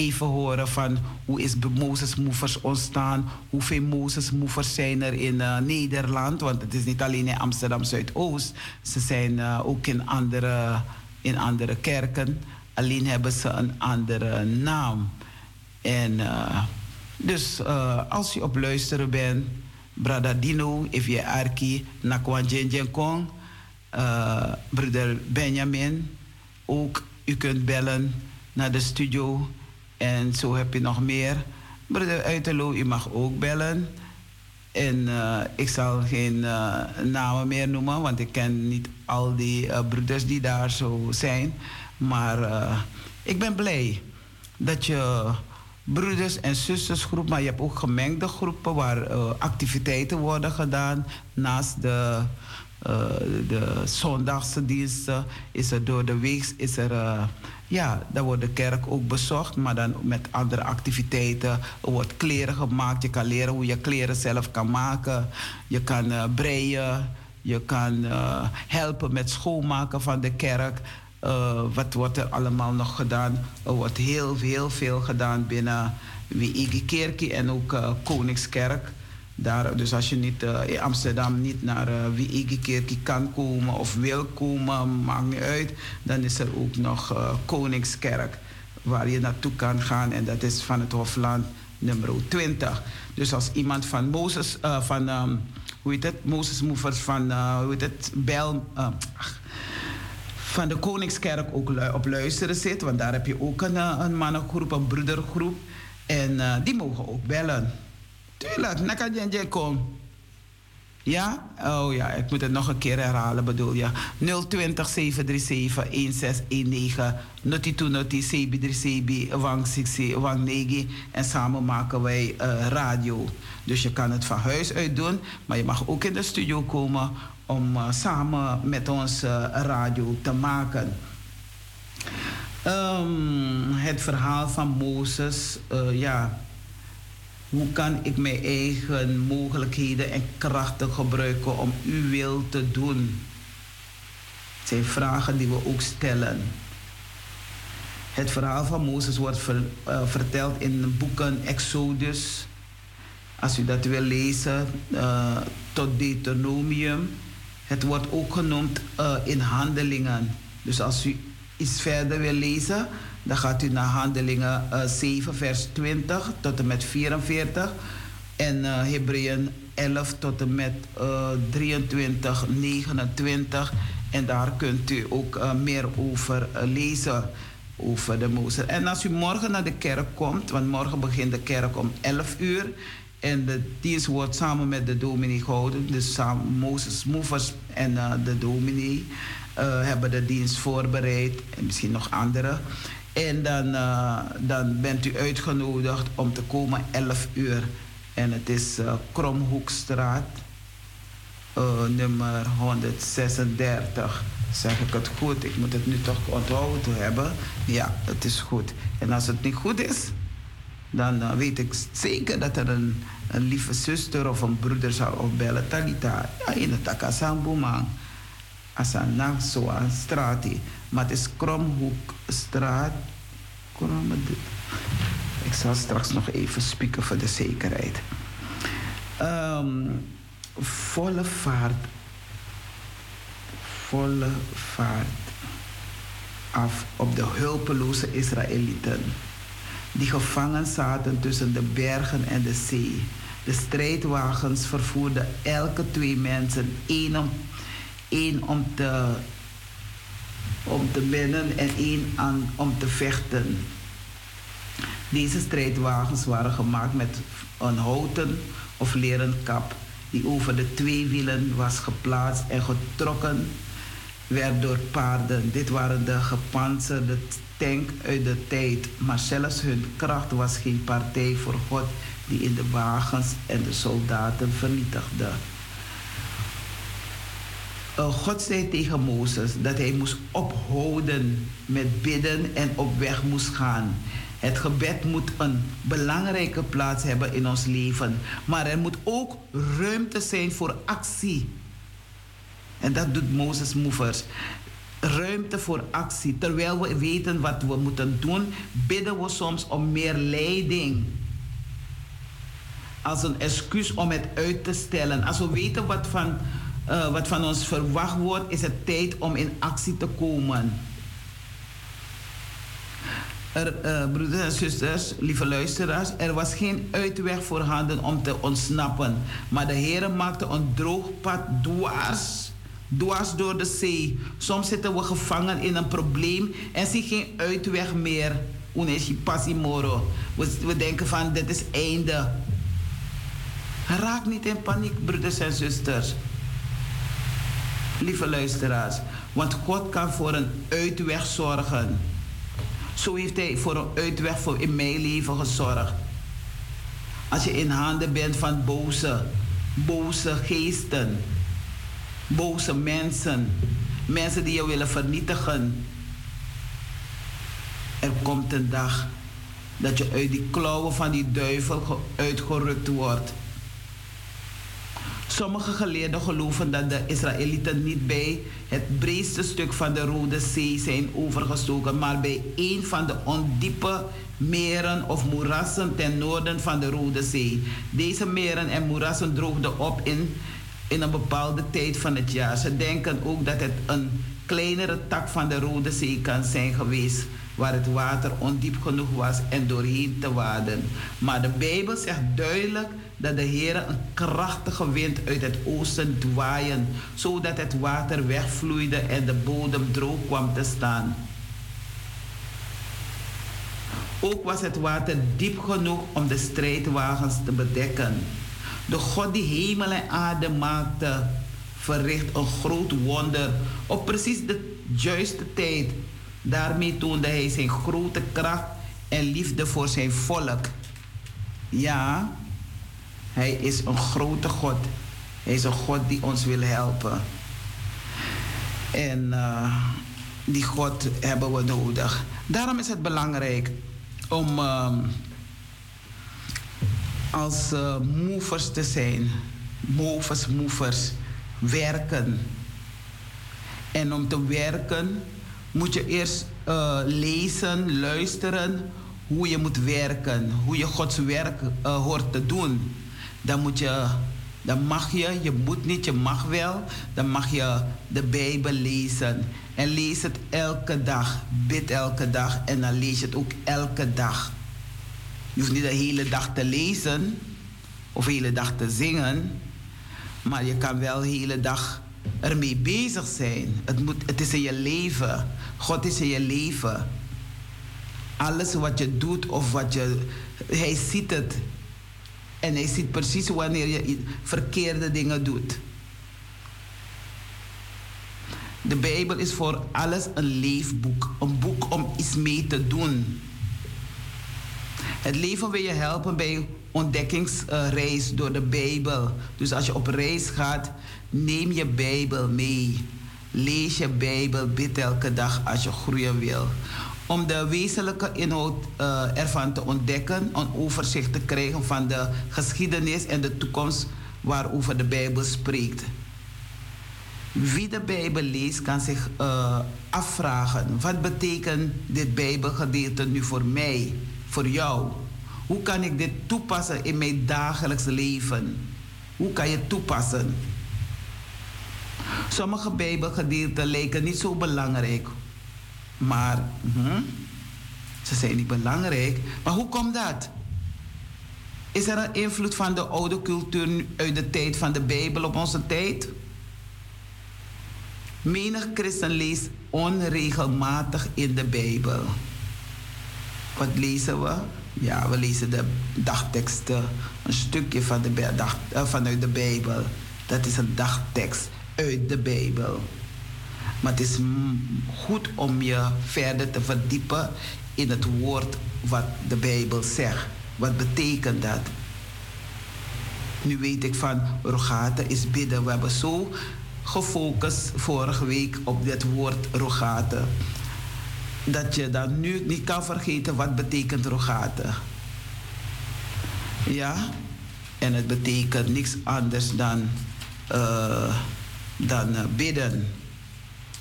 A: even horen van hoe is Moses Movers ontstaan, hoeveel Moses Movers zijn er in uh, Nederland, want het is niet alleen in Amsterdam Zuidoost, ze zijn uh, ook in andere, in andere kerken, alleen hebben ze een andere naam. En uh, dus als je op luisteren bent, Brada Dino, je arki, Nakwan Jen Kong, broeder Benjamin, ook u kunt bellen naar de studio en zo heb je nog meer. Broeder Uiterlo, u mag ook bellen. En uh, ik zal geen uh, namen meer noemen, want ik ken niet al die uh, broeders die daar zo zijn. Maar ik ben blij dat je broeders- en zustersgroep, maar je hebt ook gemengde groepen waar activiteiten worden gedaan naast de, de zondagse diensten. Is er door de week is er ja, dan wordt de kerk ook bezocht, maar dan met andere activiteiten. Er wordt kleren gemaakt. Je kan leren hoe je kleren zelf kan maken. Je kan uh, breien. Je kan uh, helpen met schoonmaken van de kerk. Uh, wat wordt er allemaal nog gedaan? Er wordt heel, heel veel gedaan binnen Wiigi Kerkie en ook Koningskerk. Daar, dus als je niet, uh, in Amsterdam niet naar uh, Wiegi kan komen of wil komen, maakt niet uit. Dan is er ook nog uh, Koningskerk waar je naartoe kan gaan. En dat is van het Hofland nummer 20. Dus als iemand van Mozes, van, um, hoe heet het, Mozes Movers van, hoe heet het, Bel, van de Koningskerk ook op luisteren zit. Want daar heb je ook een, een mannengroep, een broedergroep. En die mogen ook bellen. Tuurlijk, Nakajenje kom. Ja? Oh ja, ik moet het nog een keer herhalen, bedoel je. 020 737 1619 Noti Noti Sebi Sebi Wang Wang. En samen maken wij uh, radio. Dus je kan het van huis uit doen, maar je mag ook in de studio komen om uh, samen met ons uh, radio te maken. Um, het verhaal van Mozes, ja hoe kan ik mijn eigen mogelijkheden en krachten gebruiken om uw wil te doen? Het zijn vragen die we ook stellen. Het verhaal van Mozes wordt uh, verteld in de boeken Exodus. Als u dat wil lezen, uh, tot Deuteronomium. Het wordt ook genoemd uh, in handelingen. Dus als u iets verder wil lezen, dan gaat u naar Handelingen uh, eh, 7, vers 20 tot en met 44. En uh, Hebreeën 11 tot en met uh, 23, 29. En daar kunt u ook uh, meer over lezen. Over de Mozes. En als u morgen naar de kerk komt, want morgen begint de kerk om 11 uur. En de dienst wordt samen met de dominee gehouden. Dus Mozes Movers en de dominee hebben de dienst voorbereid. En misschien nog anderen. En dan, uh, dan bent u uitgenodigd om te komen 11 uur. En het is uh, Kromhoekstraat, uh, nummer 136. Zeg ik het goed? Ik moet het nu toch onthouden hebben. Ja, het is goed. En als het niet goed is, dan weet ik zeker dat er een, een, lieve zuster of een broeder zal opbellen. Talita, ja, in het Takasambu, man. Asana, zo straat. Maar het is Kromhoekstraat. Krom, ik zal straks nog even spieken voor de zekerheid. Um, volle vaart. Volle vaart af op de hulpeloze Israëlieten. Die gevangen zaten tussen de bergen en de zee. De strijdwagens vervoerden elke twee mensen, één om, één om te, om te binnen en één aan, om te vechten. Deze strijdwagens waren gemaakt met een houten of leren kap die over de twee wielen was geplaatst en getrokken werd door paarden. Dit waren de gepantserde tank uit de tijd, maar zelfs hun kracht was geen partij voor God die in de wagens en de soldaten vernietigde. God zei tegen Mozes dat hij moest ophouden met bidden en op weg moest gaan. Het gebed moet een belangrijke plaats hebben in ons leven. Maar er moet ook ruimte zijn voor actie. En dat doet Mozes Movers. Ruimte voor actie. Terwijl we weten wat we moeten doen, bidden we soms om meer leiding. Als een excuus om het uit te stellen. Als we weten wat van, uh, wat van ons verwacht wordt, is het tijd om in actie te komen. Er, uh, broeders en zusters, lieve luisteraars, er was geen uitweg voorhanden om te ontsnappen. Maar de Heer maakte een droog pad dwars, dwars door de zee. Soms zitten we gevangen in een probleem en zien geen uitweg meer. Uneshi passimoro. We, we denken van dit is einde. Raak niet in paniek, broeders en zusters. Lieve luisteraars, want God kan voor een uitweg zorgen. Zo heeft hij voor een uitweg voor in mijn leven gezorgd. Als je in handen bent van boze, boze geesten, boze mensen, mensen die je willen vernietigen. Er komt een dag dat je uit die klauwen van die duivel uitgerukt wordt. Sommige geleerden geloven dat de Israëlieten niet bij het breedste stuk van de Rode Zee zijn overgestoken, maar bij een van de ondiepe meren of moerassen ten noorden van de Rode Zee. Deze meren en moerassen droogden op in, in een bepaalde tijd van het jaar. Ze denken ook dat het een kleinere tak van de Rode Zee kan zijn geweest waar het water ondiep genoeg was en doorheen te waden. Maar de Bijbel zegt duidelijk dat de Heer een krachtige wind uit het oosten dwaaien, zodat het water wegvloeide en de bodem droog kwam te staan. Ook was het water diep genoeg om de strijdwagens te bedekken. De God die hemel en aarde maakte, verricht een groot wonder op precies de juiste tijd. Daarmee toonde hij zijn grote kracht en liefde voor zijn volk. Ja, hij is een grote God. Hij is een God die ons wil helpen. En uh, die God hebben we nodig. Daarom is het belangrijk om uh, als uh, movers te zijn. Movers, movers. Werken. En om te werken moet je eerst uh, lezen, luisteren hoe je moet werken. Hoe je Gods werk hoort te doen dan moet je, dan mag je, je moet niet, je mag wel, dan mag je de Bijbel lezen. En lees het elke dag, bid elke dag en dan lees je het ook elke dag. Je hoeft niet de hele dag te lezen of de hele dag te zingen, maar je kan wel de hele dag ermee bezig zijn. Het, moet, het is in je leven. God is in je leven. Alles wat je doet of wat je. Hij ziet het. En hij ziet precies wanneer je verkeerde dingen doet. De Bijbel is voor alles een leefboek. Een boek om iets mee te doen. Het leven wil je helpen bij ontdekkingsreis door de Bijbel. Dus als je op reis gaat, neem je Bijbel mee. Lees je Bijbel, bid elke dag als je groeien wil. Om de wezenlijke inhoud uh, ervan te ontdekken, een overzicht te krijgen van de geschiedenis en de toekomst waarover de Bijbel spreekt. Wie de Bijbel leest kan zich uh, afvragen: wat betekent dit Bijbelgedeelte nu voor mij, voor jou? Hoe kan ik dit toepassen in mijn dagelijks leven? Hoe kan je het toepassen? Sommige Bijbelgedeelten lijken niet zo belangrijk, maar hm, ze zijn niet belangrijk. Maar hoe komt dat? Is er een invloed van de oude cultuur uit de tijd van de Bijbel op onze tijd? Menig christen leest onregelmatig in de Bijbel. Wat lezen we? Ja, we lezen de dagteksten, een stukje van de, dag, uh, vanuit de Bijbel. Dat is een dagtekst uit de Bijbel. Maar het is goed om je verder te verdiepen in het woord wat de Bijbel zegt. Wat betekent dat? Nu weet ik van rogate is bidden. We hebben zo gefocust vorige week op dit woord rogate. Dat je dan nu niet kan vergeten wat betekent rogate. Ja? En het betekent niks anders dan, uh, dan uh, bidden.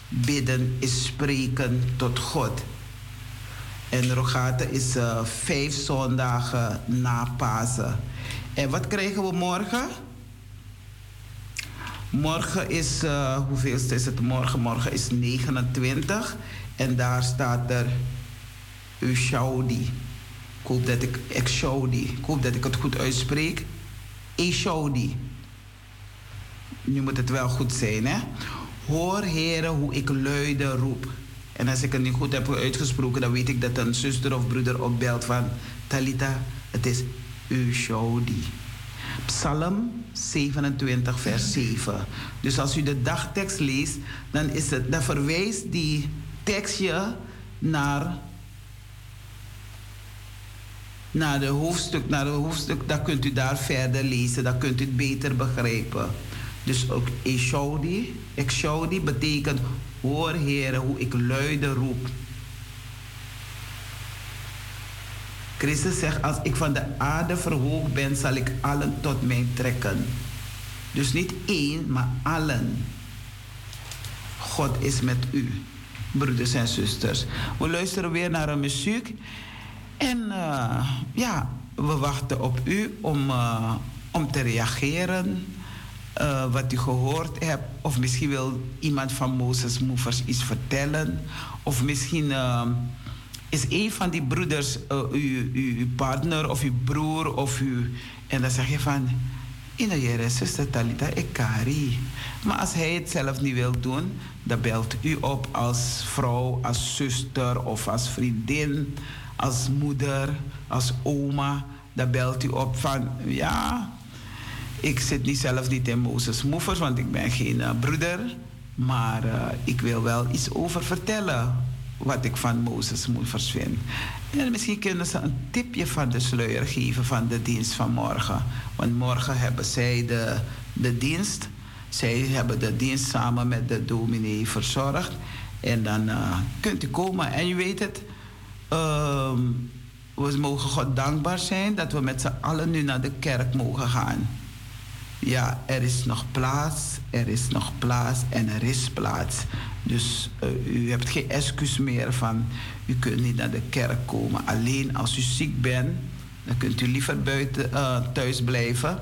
A: Bidden is spreken tot God. En rogate is uh, vijf zondagen na Pasen. En wat krijgen we morgen? Morgen is, uh, hoeveel is het morgen? Morgen is 29 en daar staat er Ushaudi. Ik hoop dat ik, Exhaudi. Ik hoop dat ik het goed uitspreek. Eshaudi. Nu moet het wel goed zijn, hè? Hoor, heren, hoe ik luide roep. En als ik het niet goed heb uitgesproken, dan weet ik dat een zuster of broeder opbelt van Talita. Het is Ushaudi. Psalm 27, vers 7. Dus als u de dagtekst leest, dan, is het, dan verwijst die tekstje naar, naar, de hoofdstuk, naar de hoofdstuk. Dat kunt u daar verder lezen, dan kunt u het beter begrijpen. Dus ook Eshodi, Exodi betekent hoor heren hoe ik luide roep. Christus zegt, als ik van de aarde verhoogd ben, zal ik allen tot mij trekken. Dus niet één, maar allen. God is met u, broeders en zusters. We luisteren weer naar een muziek. En uh, ja, we wachten op u om, uh, om te reageren. Uh, wat u gehoord hebt. Of misschien wil iemand van Moses Movers iets vertellen. Of misschien is een van die broeders uh, uw, uw, partner of uw broer of uw... En dan zeg je van... Ina jere, zuster Talita, ik kari. Maar als hij het zelf niet wil doen, dan belt u op als vrouw, als zuster of als vriendin, als moeder, als oma. Dan belt u op van, ja, ik zit niet zelf niet in Mozes Movers, want ik ben geen uh, broeder. Maar uh, ik wil wel iets over vertellen wat ik van Mozes moet vind. En misschien kunnen ze een tipje van de sluier geven van de dienst van morgen. Want morgen hebben zij de, de dienst. Zij hebben de dienst samen met de dominee verzorgd. En dan uh, kunt u komen. En je weet het, uh, we mogen God dankbaar zijn dat we met z'n allen nu naar de kerk mogen gaan. Ja, er is nog plaats, er is nog plaats en er is plaats. Dus uh, u hebt geen excuus meer van u kunt niet naar de kerk komen. Alleen als u ziek bent, dan kunt u liever buiten uh, thuis blijven.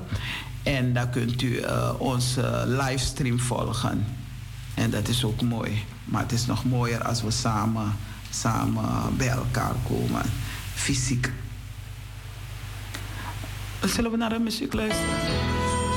A: En dan kunt u uh, onze livestream volgen. En dat is ook mooi. Maar het is nog mooier als we samen, samen bij elkaar komen. Fysiek. Zullen we naar de muziek luisteren?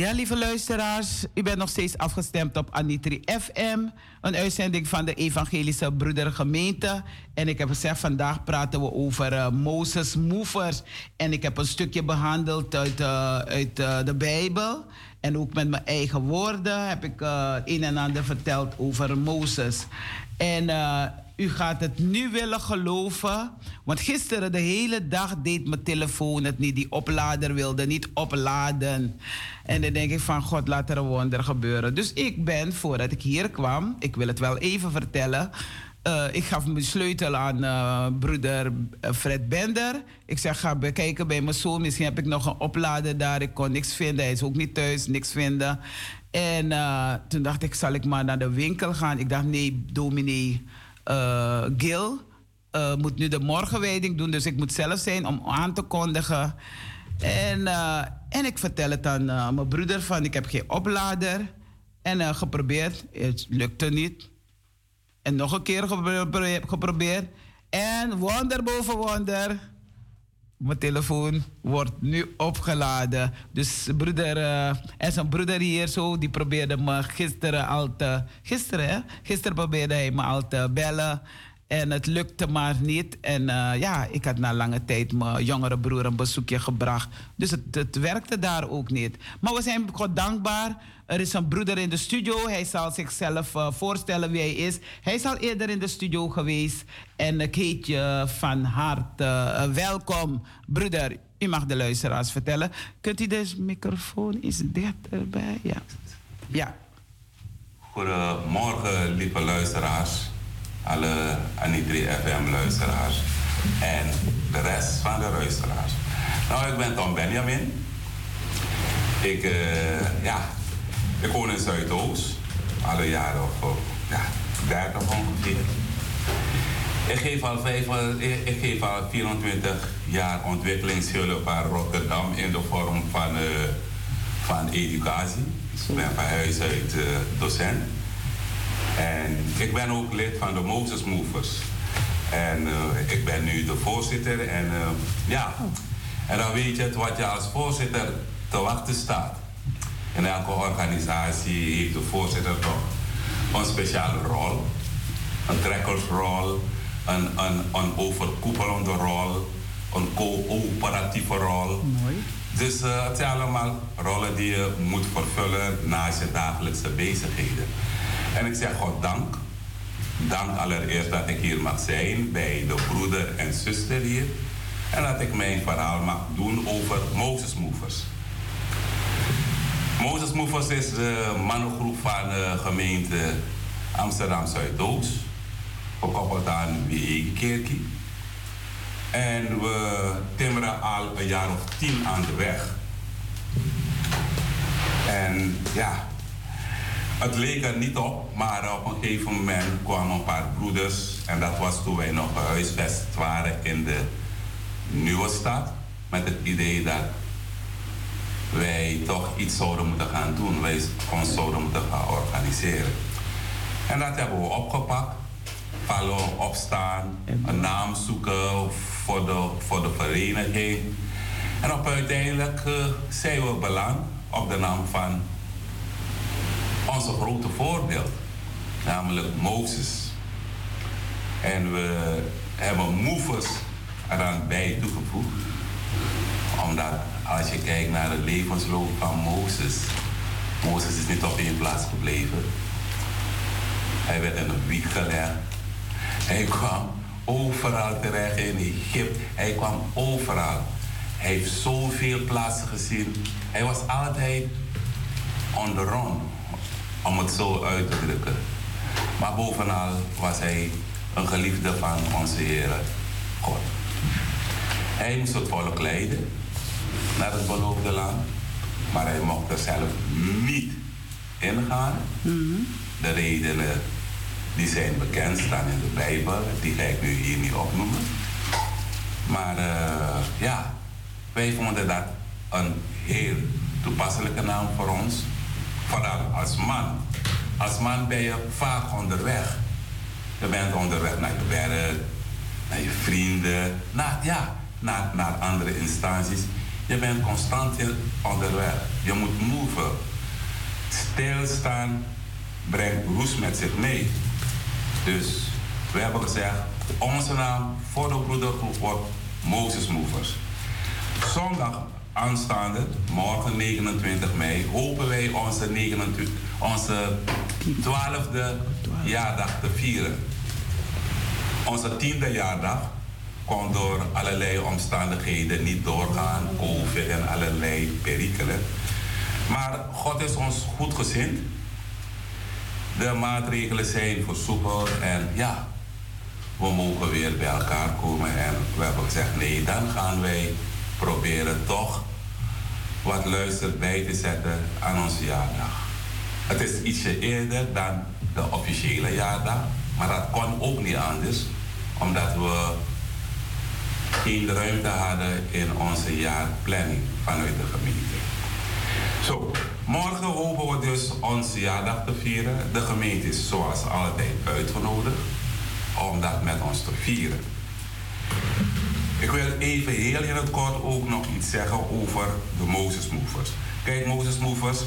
A: Ja, lieve luisteraars, u bent nog steeds afgestemd op Anitri FM, een uitzending van de Evangelische Broedergemeente. En ik heb gezegd, vandaag praten we over uh, Moses Movers. En ik heb een stukje behandeld uit, uh, uit uh, de Bijbel. En ook met mijn eigen woorden heb ik een en ander verteld over Mozes. En u gaat het nu willen geloven. Want gisteren de hele dag deed mijn telefoon het niet. Die oplader wilde niet opladen. En dan denk ik van God, laat er een wonder gebeuren. Dus ik ben, voordat ik hier kwam, ik wil het wel even vertellen. Uh, ik gaf mijn sleutel aan uh, broeder eh, Fred Bender. Ik zeg, ga bekijken bij mijn zoon. Misschien heb ik nog een oplader daar. Ik kon niks vinden. Hij is ook niet thuis, niks vinden. En toen dacht ik, zal ik maar naar de winkel gaan. Ik dacht, nee, dominee uh, Gil uh, moet nu de morgenwijding doen, dus ik moet zelf zijn om aan te kondigen. En, uh, en ik vertel het aan mijn broeder van ik heb geen oplader. En geprobeerd, het lukte niet. En nog een keer geprobeerd. En wonder boven wonder. Mijn telefoon wordt nu opgeladen. Dus broeder, uh, er is een broeder hier zo, die probeerde me gisteren al te... Gisteren, hè? Gisteren probeerde hij me al te bellen. En het lukte maar niet. En uh, ja, ik had na lange tijd mijn jongere broer een bezoekje gebracht. Dus het, het werkte daar ook niet. Maar we zijn God dankbaar. Er is een broeder in de studio. Hij zal zichzelf uh, voorstellen wie hij is. Hij is al eerder in de studio geweest. En ik heet je van harte uh, welkom, broeder. U mag de luisteraars vertellen. Kunt u de microfoon eens dichterbij? Ja. ja.
C: Goedemorgen, lieve luisteraars alle Anitri FM-luisteraars en de rest van de luisteraars. Nou, ik ben Tom Benjamin. Ik, uh, ja, ik woon in Zuidoost, alle jaren of ja, 30 ongeveer. Ik geef, al vijf, ik, geef al 24 jaar ontwikkelingshulp aan Rotterdam in de vorm van, uh, van educatie. ik ben van huis uit docent. En ik ben ook lid van de Moses Movers. En uh, ik ben nu de voorzitter. En uh, ja, en dan weet je het wat je als voorzitter te wachten staat. In elke organisatie heeft de voorzitter toch een speciale rol. Een trekkersrol, een, een, een overkoepelende rol, een coöperatieve rol.
A: Mooi.
C: Dus uh, het zijn allemaal rollen die je moet vervullen naast je dagelijkse bezigheden. En ik zeg God dank. Dank allereerst dat ik hier mag zijn bij de broeder en zuster hier. En dat ik mijn verhaal mag doen over Moses Movers. Moses Movers is de mannengroep van de gemeente Amsterdam Zuidoost. Gekoppeld aan Wiegekerkie. En we timmeren al een jaar of tien aan de weg. En ja, het leek er niet op, maar op een gegeven moment kwamen een paar broeders. En dat was toen wij nog huisvest waren in de nieuwe stad. Met het idee dat wij toch iets zouden moeten gaan doen. Wij ons zouden moeten gaan organiseren. En dat hebben we opgepakt. Vallen opstaan, een naam zoeken voor de, voor de vereniging. En op uiteindelijk uh, zijn we beland op de naam van onze grote voorbeeld, namelijk Mozes. En we hebben movers eraan bij toegevoegd, omdat als je kijkt naar de levensloop van Mozes, Mozes is niet op één plaats gebleven. Hij werd in een wieg gelegd. Hij kwam overal terecht in Egypte. Hij kwam overal. Hij heeft zoveel plaatsen gezien. Hij was altijd on the run om het zo uit te drukken. Maar bovenal was hij een geliefde van onze Heer God. Hij moest het volk leiden naar het beloofde land, maar hij mocht er zelf niet ingaan. Mm De redenen die zijn bekend, staan in de Bijbel, die ga ik nu hier niet opnoemen. Maar uh, ja, wij vonden dat een heel toepasselijke naam voor ons vooral als man. Als man ben je vaak onderweg. Je bent onderweg naar je werk, naar je vrienden, naar, ja, naar, naar andere instanties. Je bent constant onderweg. Je moet move. Stilstaan brengt roes met zich mee. Dus we hebben gezegd, onze naam voor de broedergroep wordt Moses Movers. Zondag aanstaande, morgen 29 mei, hopen wij onze, 29, onze 12e jaardag te vieren. Onze tiende jaardag kon door allerlei omstandigheden niet doorgaan, COVID en allerlei perikelen. Maar God is ons goed gezind. De maatregelen zijn versoepeld en ja, we mogen weer bij elkaar komen. En we hebben gezegd, nee, dan gaan wij proberen toch wat luister bij te zetten aan onze jaardag. Het is ietsje eerder dan de officiële jaardag, maar dat kon ook niet anders, omdat we geen ruimte hadden in onze jaarplanning vanuit de gemeente. Zo, morgen hopen we dus onze jaardag te vieren. De gemeente is zoals altijd uitgenodigd om dat met ons te vieren. Ik wil even heel in het kort ook nog iets zeggen over de Moses Movers. Kijk, Moses Movers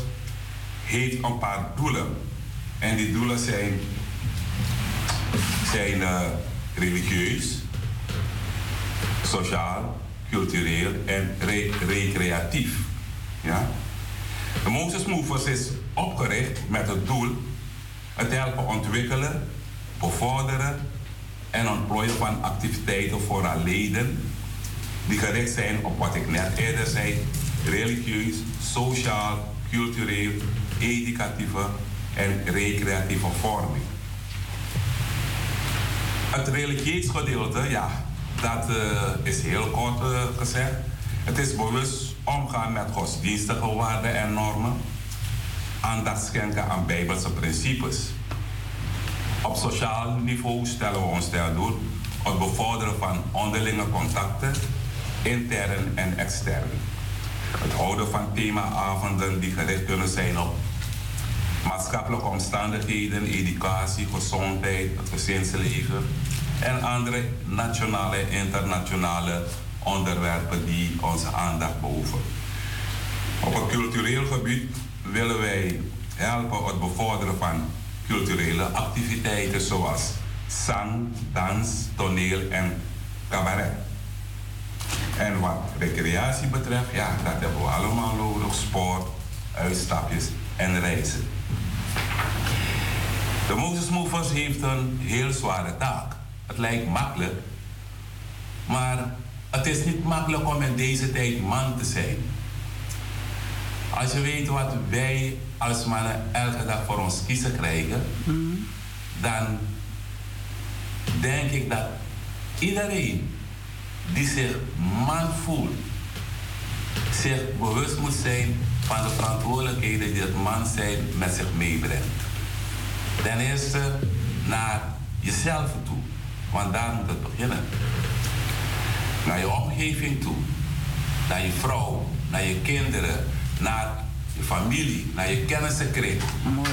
C: heeft een paar doelen. En die doelen zijn, zijn uh, religieus, sociaal, cultureel en re recreatief. Ja? De Moses Movers is opgericht met het doel het helpen ontwikkelen, bevorderen en ontplooien van activiteiten voor haar leden die gericht zijn op wat ik net eerder zei, religieus, sociaal, cultureel, educatieve en recreatieve vorming. Het religieus gedeelte, ja, dat uh, is heel kort uh, gezegd. Het is bewust omgaan met godsdienstige waarden en normen, aandacht schenken aan bijbelse principes. Op sociaal niveau stellen we ons doel het bevorderen van onderlinge contacten, intern en extern. Het houden van themaavonden die gericht kunnen zijn op maatschappelijke omstandigheden, educatie, gezondheid, het gezinsleven en andere nationale en internationale onderwerpen die onze aandacht behoeven. Op het cultureel gebied willen wij helpen het bevorderen van culturele activiteiten zoals zang, dans, toneel en cabaret. En wat recreatie betreft, ja, dat hebben we allemaal nodig. Sport, uitstapjes en reizen. De Moses Movers heeft een heel zware taak. Het lijkt makkelijk, maar het is niet makkelijk om in deze tijd man te zijn. Als je weet wat wij als mannen elke dag voor ons kiezen krijgen, mm. dan denk ik dat iedereen die zich man voelt, zich bewust moet zijn van de verantwoordelijkheden die het man zijn met zich meebrengt. Ten eerste naar jezelf toe, want daar moet het beginnen. Naar je omgeving toe, naar je vrouw, naar je kinderen, naar je familie, naar je kennissenkring,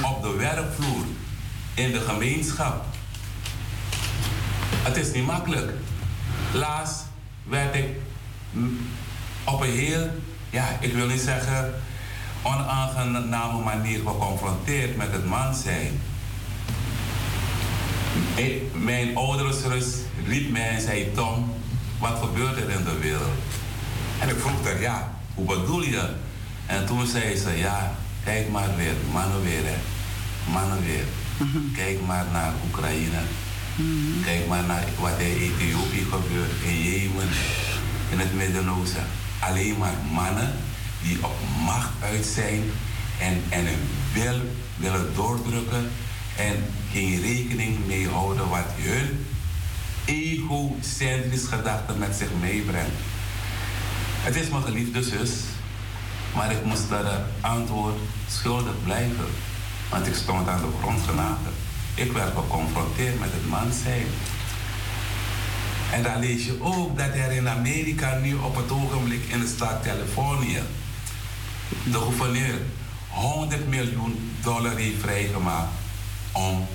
C: op de werkvloer, in de gemeenschap. Het is niet makkelijk. Laatst werd ik op een heel, ja, ik wil niet zeggen onaangename manier geconfronteerd met het man zijn. mijn oudere zus riep mij en zei: Tom, wat gebeurt er in de wereld? En ik vroeg haar: Ja, hoe bedoel je? En toen zei ze: Ja, kijk maar weer, mannen weer, hè. Mannen weer. Mhm. Kijk maar naar Oekraïne. Kijk maar naar wat in Ethiopië gebeurt, in Jemen, in het Midden-Oosten. Alleen maar mannen die op macht uit zijn en, en hun wil willen doordrukken en geen rekening mee houden wat hun egocentrisch gedachten met zich meebrengt. Het is mijn geliefde zus, maar ik moest dat antwoord schuldig blijven, want ik stond aan de grond. Ik werd geconfronteerd met het man zijn. En dan lees je ook dat er in Amerika nu op het ogenblik in de staat Californië de gouverneur 100 miljoen dollar heeft vrijgemaakt om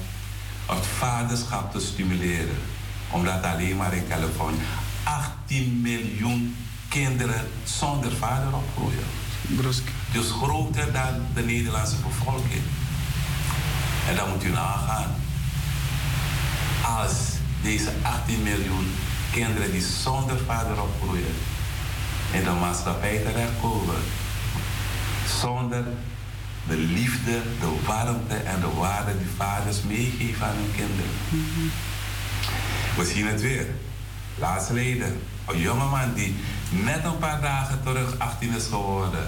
C: het vaderschap te stimuleren. Omdat alleen maar in Californië 18 miljoen kinderen zonder vader opgroeien. Dus groter dan de Nederlandse bevolking. En dan moet u nagaan. Als deze 18 miljoen kinderen die zonder vader opgroeien in de maatschappij terechtkomen. Zonder de liefde, de warmte en de waarde die vaders meegeven aan hun kinderen. We zien het weer. Laatst geleden, een jongeman die net een paar dagen terug 18 is geworden,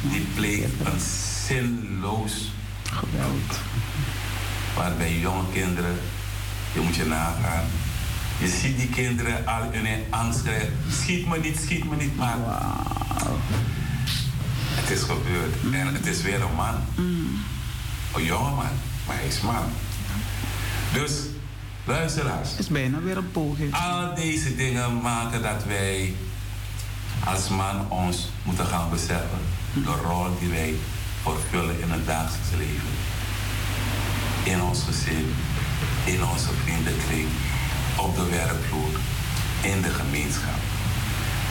C: die pleegt een zinloos geweld. Waarbij jonge kinderen, je moet je nagaan, je ziet die kinderen al in een angst krijgen. Schiet me niet, schiet me niet, maar. Wow. Het is gebeurd. En het is weer een man. Mm. Een jonge man, maar hij is man. Dus, luisteraars.
A: Het is bijna weer een poging.
C: Al deze dingen maken dat wij als man ons moeten gaan beseffen. De rol die wij vervullen in het dagelijks leven. In ons gezin, in onze vriendenkring, op de werkvloer, in de gemeenschap.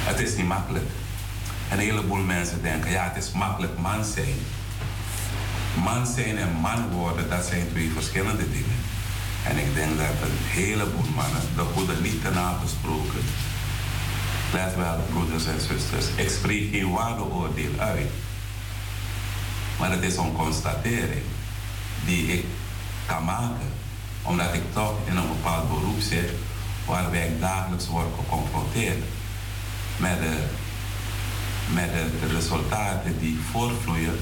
C: Het is niet makkelijk. Een heleboel mensen denken, ja, het is makkelijk man zijn. Man zijn en man worden, dat zijn twee verschillende dingen. En ik denk dat een heleboel mannen, de goede niet te nagesproken, let wel, broeders en zusters, ik spreek geen waardeoordeel uit. Maar het is een constatering die ik kan maken omdat ik toch in een bepaald beroep zit waarbij ik dagelijks word geconfronteerd met de, met de resultaten die voortvloeien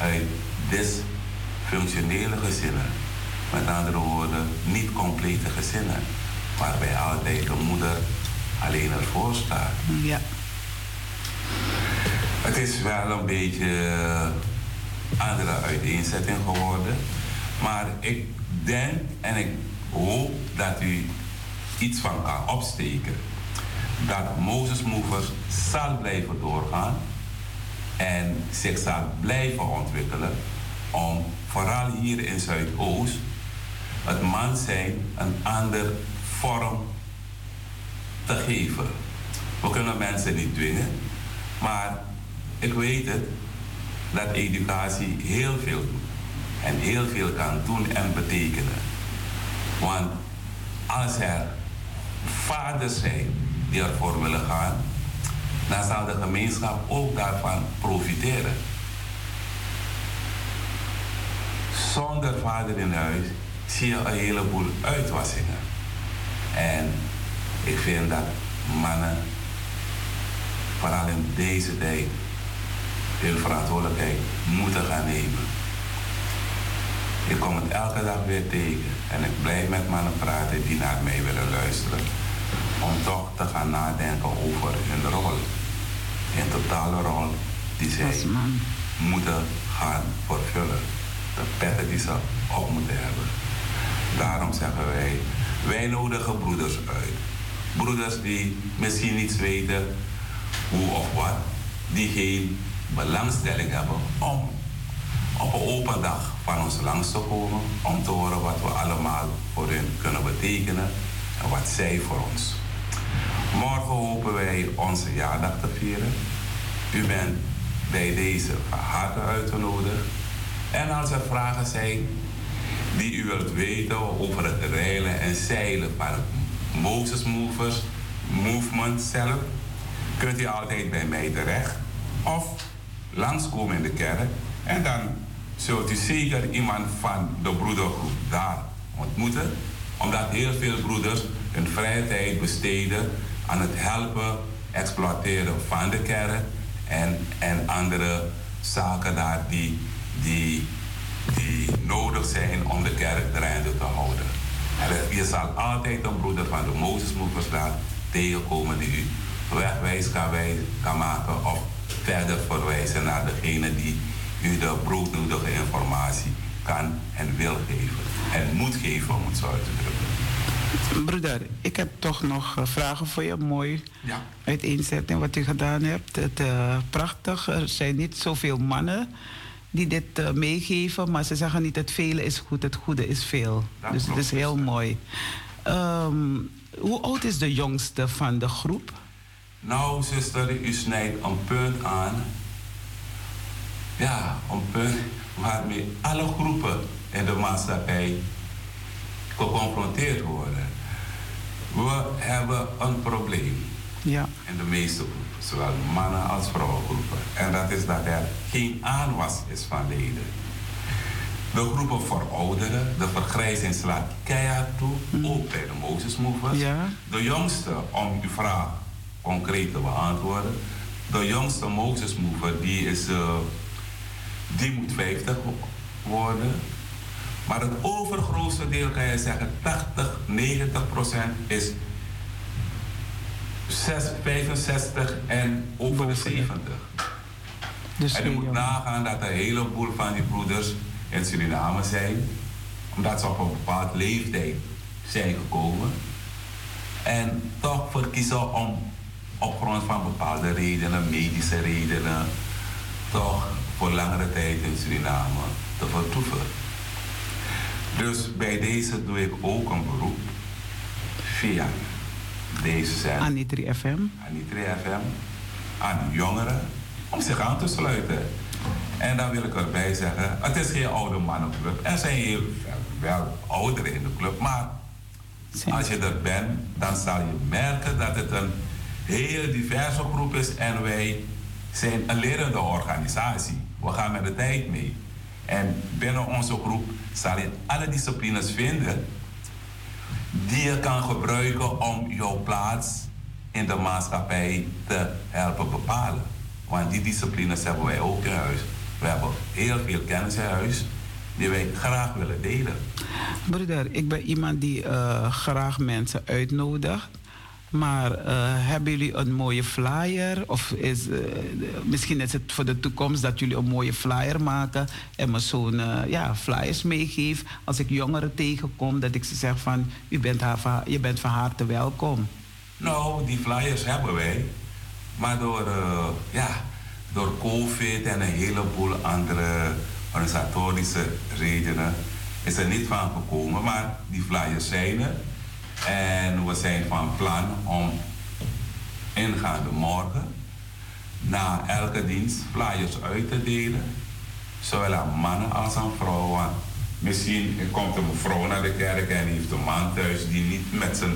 C: uit dysfunctionele gezinnen. Met andere woorden, niet complete gezinnen. Waarbij altijd de moeder alleen ervoor staat.
A: Ja.
C: Het is wel een beetje andere uiteenzetting geworden. Maar ik denk en ik hoop dat u iets van kan opsteken. Dat Moses Movers zal blijven doorgaan en zich zal blijven ontwikkelen om vooral hier in Zuidoost het man zijn een ander vorm te geven. We kunnen mensen niet dwingen, maar ik weet het dat educatie heel veel doet en heel veel kan doen en betekenen. Want als er vaders zijn die ervoor willen gaan, dan zal de gemeenschap ook daarvan profiteren. Zonder vader in huis zie je een heleboel uitwassingen. En ik vind dat mannen, vooral in deze tijd, hun verantwoordelijkheid moeten gaan nemen. Ik kom het elke dag weer tegen en ik blijf met mannen praten die naar mij willen luisteren. Om toch te gaan nadenken over hun rol. Hun totale rol die zij moeten gaan vervullen. De petten die ze op moeten hebben. Daarom zeggen wij, wij nodigen broeders uit. Broeders die misschien niets weten hoe of wat, die geen belangstelling hebben om op een open dag van ons langs te komen om te horen wat we allemaal voor hen kunnen betekenen en wat zij voor ons. Morgen hopen wij onze jaardag te vieren. U bent bij deze van uitgenodigd. En als er vragen zijn die u wilt weten over het reilen en zeilen van Moses Movers Movement zelf, kunt u altijd bij mij terecht of langskomen in de kerk en dan zult u zeker iemand van de broedergroep daar ontmoeten. Omdat heel veel broeders hun vrije tijd besteden aan het helpen, exploiteren van de kerk en, en andere zaken daar die, die, die nodig zijn om de kerk draaiende te houden. En je zal altijd een broeder van de Mozesmoedersraad tegenkomen die u wegwijs kan, kan maken of verder verwijzen naar degene die u de broodnodige informatie kan en wil geven. En moet geven, om het zo uit te drukken.
A: Broeder, ik heb toch nog eh, vragen voor je. Mooi
C: ja.
A: uiteenzetting wat u gedaan hebt. Het, uh, prachtig. Er zijn niet zoveel mannen die dit uh, meegeven, maar ze zeggen niet het vele is goed, het goede is veel. dus het is heel mooi. Um, hoe oud is de jongste van de groep?
C: Nou, zuster, u snijdt een punt aan. Ja, een punt waarmee alle groepen in de maatschappij geconfronteerd worden. We hebben een probleem.
A: Ja.
C: In de meeste groepen, zowel mannen als vrouwengroepen. En dat is dat er geen aanwas is van leden. De groepen voor ouderen, de vergrijzing slaat keihard toe, hm. ook bij de Moses Movers.
A: Ja.
C: De jongste, om uw vraag concreet te beantwoorden, de jongste Moses Mover, die, is, uh, die moet 50 worden. Maar het overgrootste deel kan je zeggen, 80, 90 procent is 6, 65 en over de 70. Dus en je moet nagaan dat een heleboel van die broeders in Suriname zijn, omdat ze op een bepaald leeftijd zijn gekomen. En toch verkiezen om op grond van bepaalde redenen, medische redenen, toch voor langere tijd in Suriname te vertoeven. Dus bij deze doe ik ook een beroep via deze zijn.
A: Anitri FM.
C: Anitri FM. Aan jongeren om zich aan te sluiten. En dan wil ik erbij zeggen, het is geen oude mannenclub. Er zijn heel wel ouderen in de club, maar als je er bent, dan zal je merken dat het een hele diverse groep is en wij zijn een lerende organisatie. We gaan met de tijd mee. En binnen onze groep zal je alle disciplines vinden die je kan gebruiken om jouw plaats in de maatschappij te helpen bepalen. Want die disciplines hebben wij ook in huis. We hebben heel veel kennis in huis die wij graag willen delen.
A: Broeder, ik ben iemand die uh, graag mensen uitnodigt. Maar uh, hebben jullie een mooie flyer? Of is, uh, misschien is het voor de toekomst dat jullie een mooie flyer maken en me zo'n uh, ja, flyers meegeef. Als ik jongeren tegenkom, dat ik ze zeg van u bent haar, je bent van harte welkom.
C: Nou, die flyers hebben wij. Maar door, ja, door COVID en een heleboel andere organisatorische redenen is er niet van gekomen. Maar die flyers zijn er. En we zijn van plan om ingaande morgen na elke dienst flyers uit te delen. Zowel aan mannen als aan vrouwen. Misschien komt een vrouw naar de kerk en heeft een man thuis die niet, met zijn,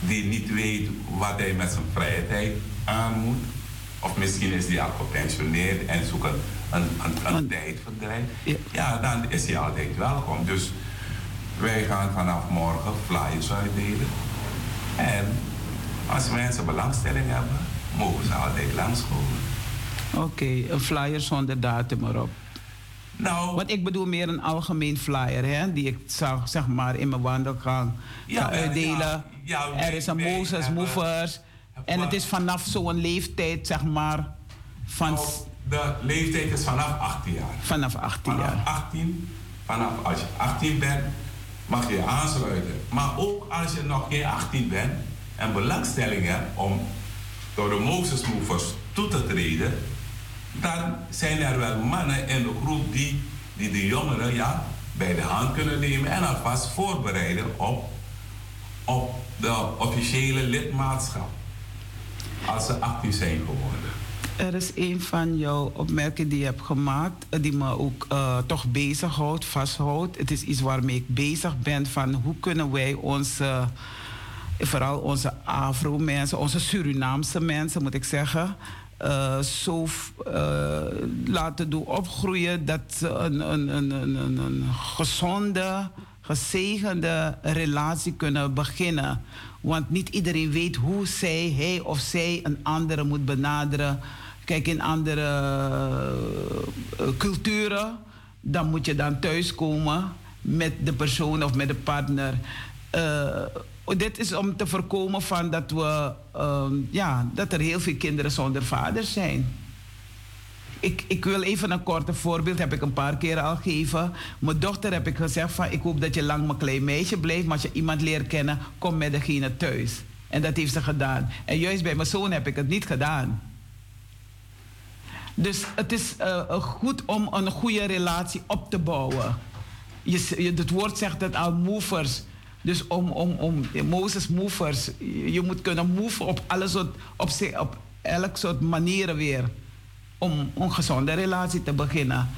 C: die niet weet wat hij met zijn vrije tijd aan moet. Of misschien is hij al gepensioneerd en zoekt een, een, een, een tijdverdrijf. Ja, dan is hij altijd welkom. Dus wij gaan vanaf morgen flyers uitdelen. En als mensen belangstelling hebben, mogen ze altijd langskomen.
A: Oké, een flyer zonder datum erop. Nou, Want ik bedoel meer een algemeen flyer, hè, die ik zag, zeg maar, in mijn wandelgang ja, uitdelen. Ja, er is een Moses Movers. En het is vanaf zo'n leeftijd, zeg maar. Van nou,
C: de leeftijd is vanaf 18 jaar.
A: Vanaf 18 jaar.
C: Vanaf 18, vanaf als je 18 bent, mag je aansluiten. Maar ook als je nog geen 18 bent en belangstelling hebt om door de Moses toe te treden, dan zijn er wel mannen in de groep die, die de jongeren ja, bij de hand kunnen nemen en alvast voorbereiden op, op de officiële lidmaatschap. Als ze 18 zijn geworden.
A: Er is een van jouw opmerkingen die je hebt gemaakt, eh, die me ook uh, toch bezighoudt, vasthoudt. Het is iets waarmee ik bezig ben van hoe kunnen wij onze, vooral onze Afro-mensen, onze Surinaamse mensen moet ik zeggen, uh, zo laten doen opgroeien dat ze een, een, een, een, een gezonde, gezegende relatie kunnen beginnen. Want niet iedereen weet hoe zij, hij of zij een andere moet benaderen Kijk, in andere uh, culturen, dan moet je dan thuiskomen met de persoon of met de partner. Uh, dit is om te voorkomen van dat, we, uh, ja, dat er heel veel kinderen zonder vader zijn. Ik, ik wil even een korte voorbeeld, heb ik een paar keer al gegeven. Mijn dochter heb ik gezegd van ik hoop dat je lang mijn klein meisje blijft, maar als je iemand leert kennen, kom met degene thuis. En dat heeft ze gedaan. En juist bij mijn zoon heb ik het niet gedaan. Dus het is uh, goed om een goede relatie op te bouwen. Je, je, het woord zegt het al, movers. Dus om, om, om Moses movers, je moet kunnen move op alle soort, op, op elk soort manieren weer. Om een gezonde relatie te beginnen.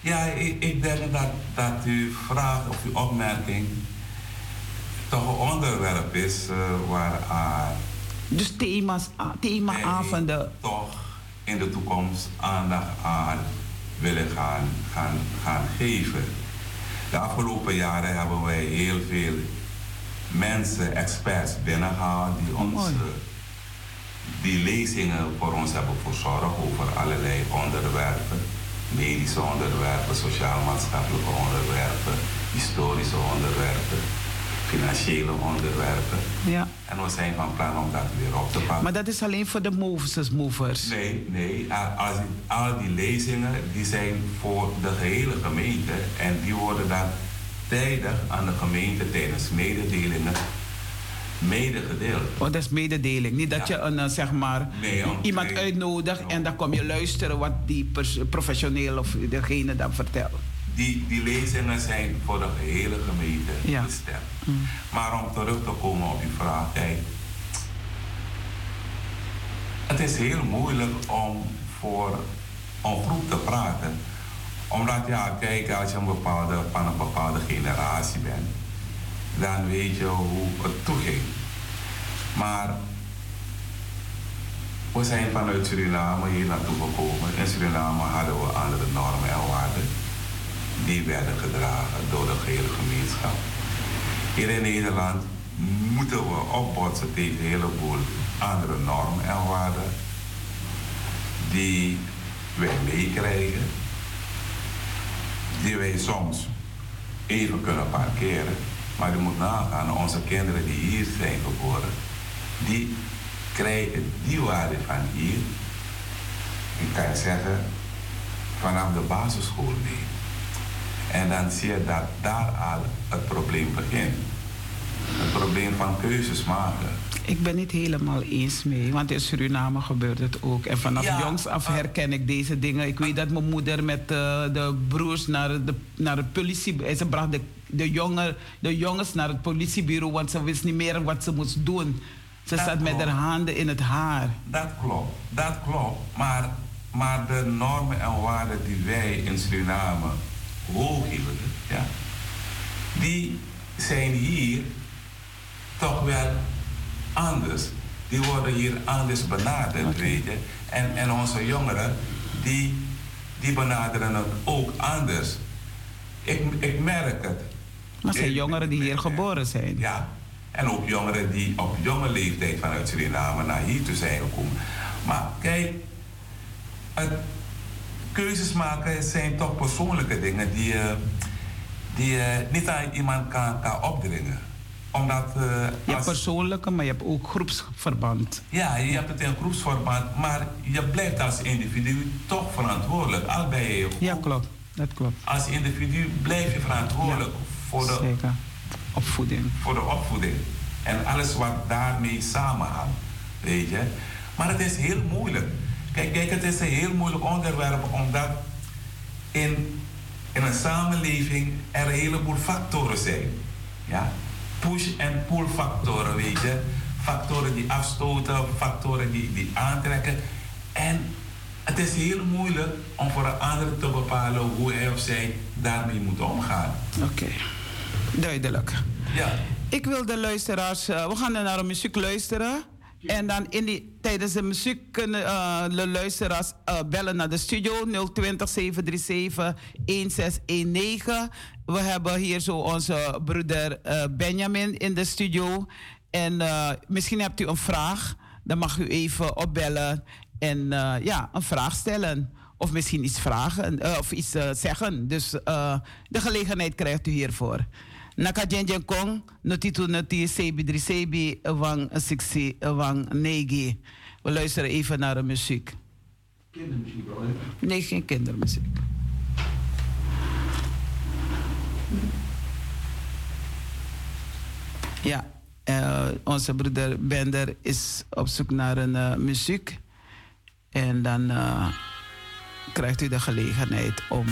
C: Ja, ik, ik denk dat, dat uw vraag of uw opmerking toch een onderwerp is uh, waar. Uh,
A: dus thema's, themaavonden.
C: Toch in de toekomst aandacht aan willen gaan, gaan, gaan geven. De afgelopen jaren hebben wij heel veel mensen, experts binnengehaald die ons die lezingen voor ons hebben verzorgd over allerlei onderwerpen. Medische onderwerpen, sociaal-maatschappelijke onderwerpen, historische onderwerpen financiële onderwerpen.
A: Ja.
C: En we zijn van plan om dat weer op te pakken.
A: Maar dat is alleen voor de movers, movers?
C: Nee, nee. Al, al die lezingen die zijn voor de gehele gemeente. En die worden dan tijdig aan de gemeente tijdens mededelingen medegedeeld.
A: Oh, dat is mededeling. Niet dat je een, eh, zeg maar,
C: nee,
A: iemand uitnodigt en dan kom je luisteren wat die professioneel of degene dan vertelt
C: die, die lezingen zijn voor de gehele gemeente ja. bestemd. Mm. Maar om terug te komen op uw vraag, kijk, het is heel moeilijk om voor een groep te praten. Omdat, ja, kijk, als je een bepaalde, van een bepaalde generatie bent, dan weet je hoe het toeging. Maar we zijn vanuit Suriname hier naartoe gekomen. In Suriname hadden we andere normen en waarden die werden gedragen door de gehele gemeenschap. Hier in Nederland moeten we opbotsen tegen een heleboel andere normen en waarden die wij meekrijgen, die wij soms even kunnen parkeren, maar je moet nagaan, onze kinderen die hier zijn geboren, die krijgen die waarde van hier, ik kan zeggen, vanaf de basisschool mee. En dan zie je dat daar al het probleem begint. Het probleem van keuzes maken.
A: Ik ben niet helemaal eens mee, want in Suriname gebeurt het ook. En vanaf jongs af herken ik deze dingen. Ik weet dat mijn moeder met uh, de broers naar, de, naar het politie... Ze bracht de, de, jongen, de jongens naar het politiebureau, want ze wist niet meer wat ze moest doen. Ze zat met haar handen in het haar.
C: Dat klopt, dat klopt. Maar, maar de normen en waarden die wij in Suriname hoogheden, ja, die zijn hier toch wel anders. Die worden hier anders benaderd, weet je. En, en onze jongeren, die, die benaderen het ook anders. Ik, ik merk het.
A: Maar zijn jongeren die hier geboren zijn.
C: Ja, en ook jongeren die op jonge leeftijd vanuit Suriname naar hier toe zijn gekomen. Maar kijk, het, keuzes maken zijn toch persoonlijke dingen die, uh, die uh, niet aan iemand kan, kan opdringen. Omdat, uh,
A: je hebt persoonlijke, maar je hebt ook groepsverband.
C: Ja, je hebt het in groepsverband, maar je blijft als individu toch verantwoordelijk. Al ben je
A: Ja, klopt. Dat klopt.
C: Als individu blijf je verantwoordelijk voor, de,
A: zeker. Opvoeding.
C: voor de opvoeding. En alles wat daarmee samenhangt. Weet je. Maar het is heel moeilijk. Kijk, kijk, het is een heel moeilijk onderwerp omdat in, in een samenleving er een heleboel factoren zijn. Ja? Push- en pull factoren, weet je. Factoren die afstoten, factoren die, die aantrekken. En het is heel moeilijk om voor een ander te bepalen hoe hij of zij daarmee moet omgaan.
A: Oké, duidelijk.
C: Ja.
A: Ik wil de luisteraars, uh, we gaan naar een muziek luisteren. En dan in die, tijdens de muziek kunnen uh, de luisteraars uh, bellen naar de studio 020 737 1619. We hebben hier zo onze broeder uh, Benjamin in de studio. En misschien hebt u een vraag. Dan mag u even opbellen en ja, een vraag stellen. Of misschien iets vragen of iets zeggen. Dus de gelegenheid krijgt u hiervoor. Naka jen kong, no titu nati sebi dri sebi wang siksi wang negi. We luisteren even naar de muziek.
C: Kindermuziek wel,
A: Nee, geen kindermuziek. Ja, uh, onze broeder Bender is op zoek naar een uh, muziek. En dan uh, krijgt u de gelegenheid om.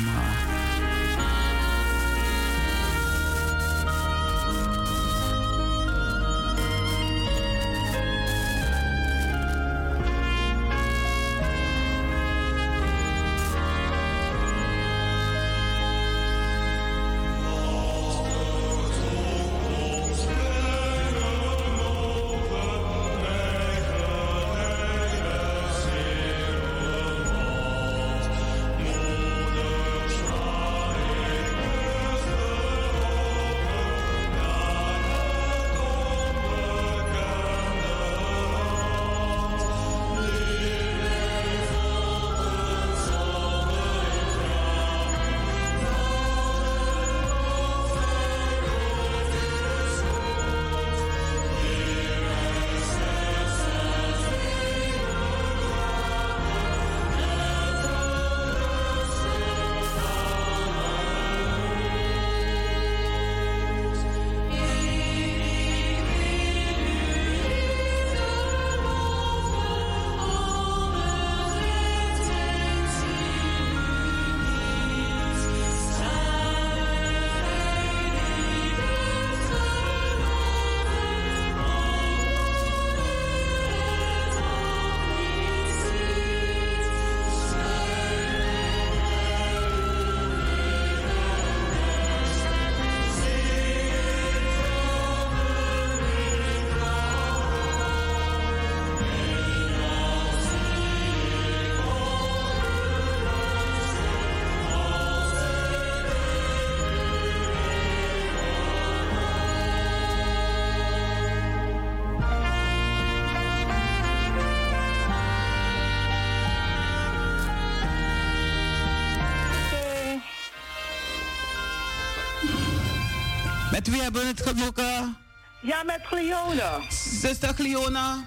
A: Met wie hebben we het genoegen?
D: Ja, met Gliona.
A: Zuster Gliona.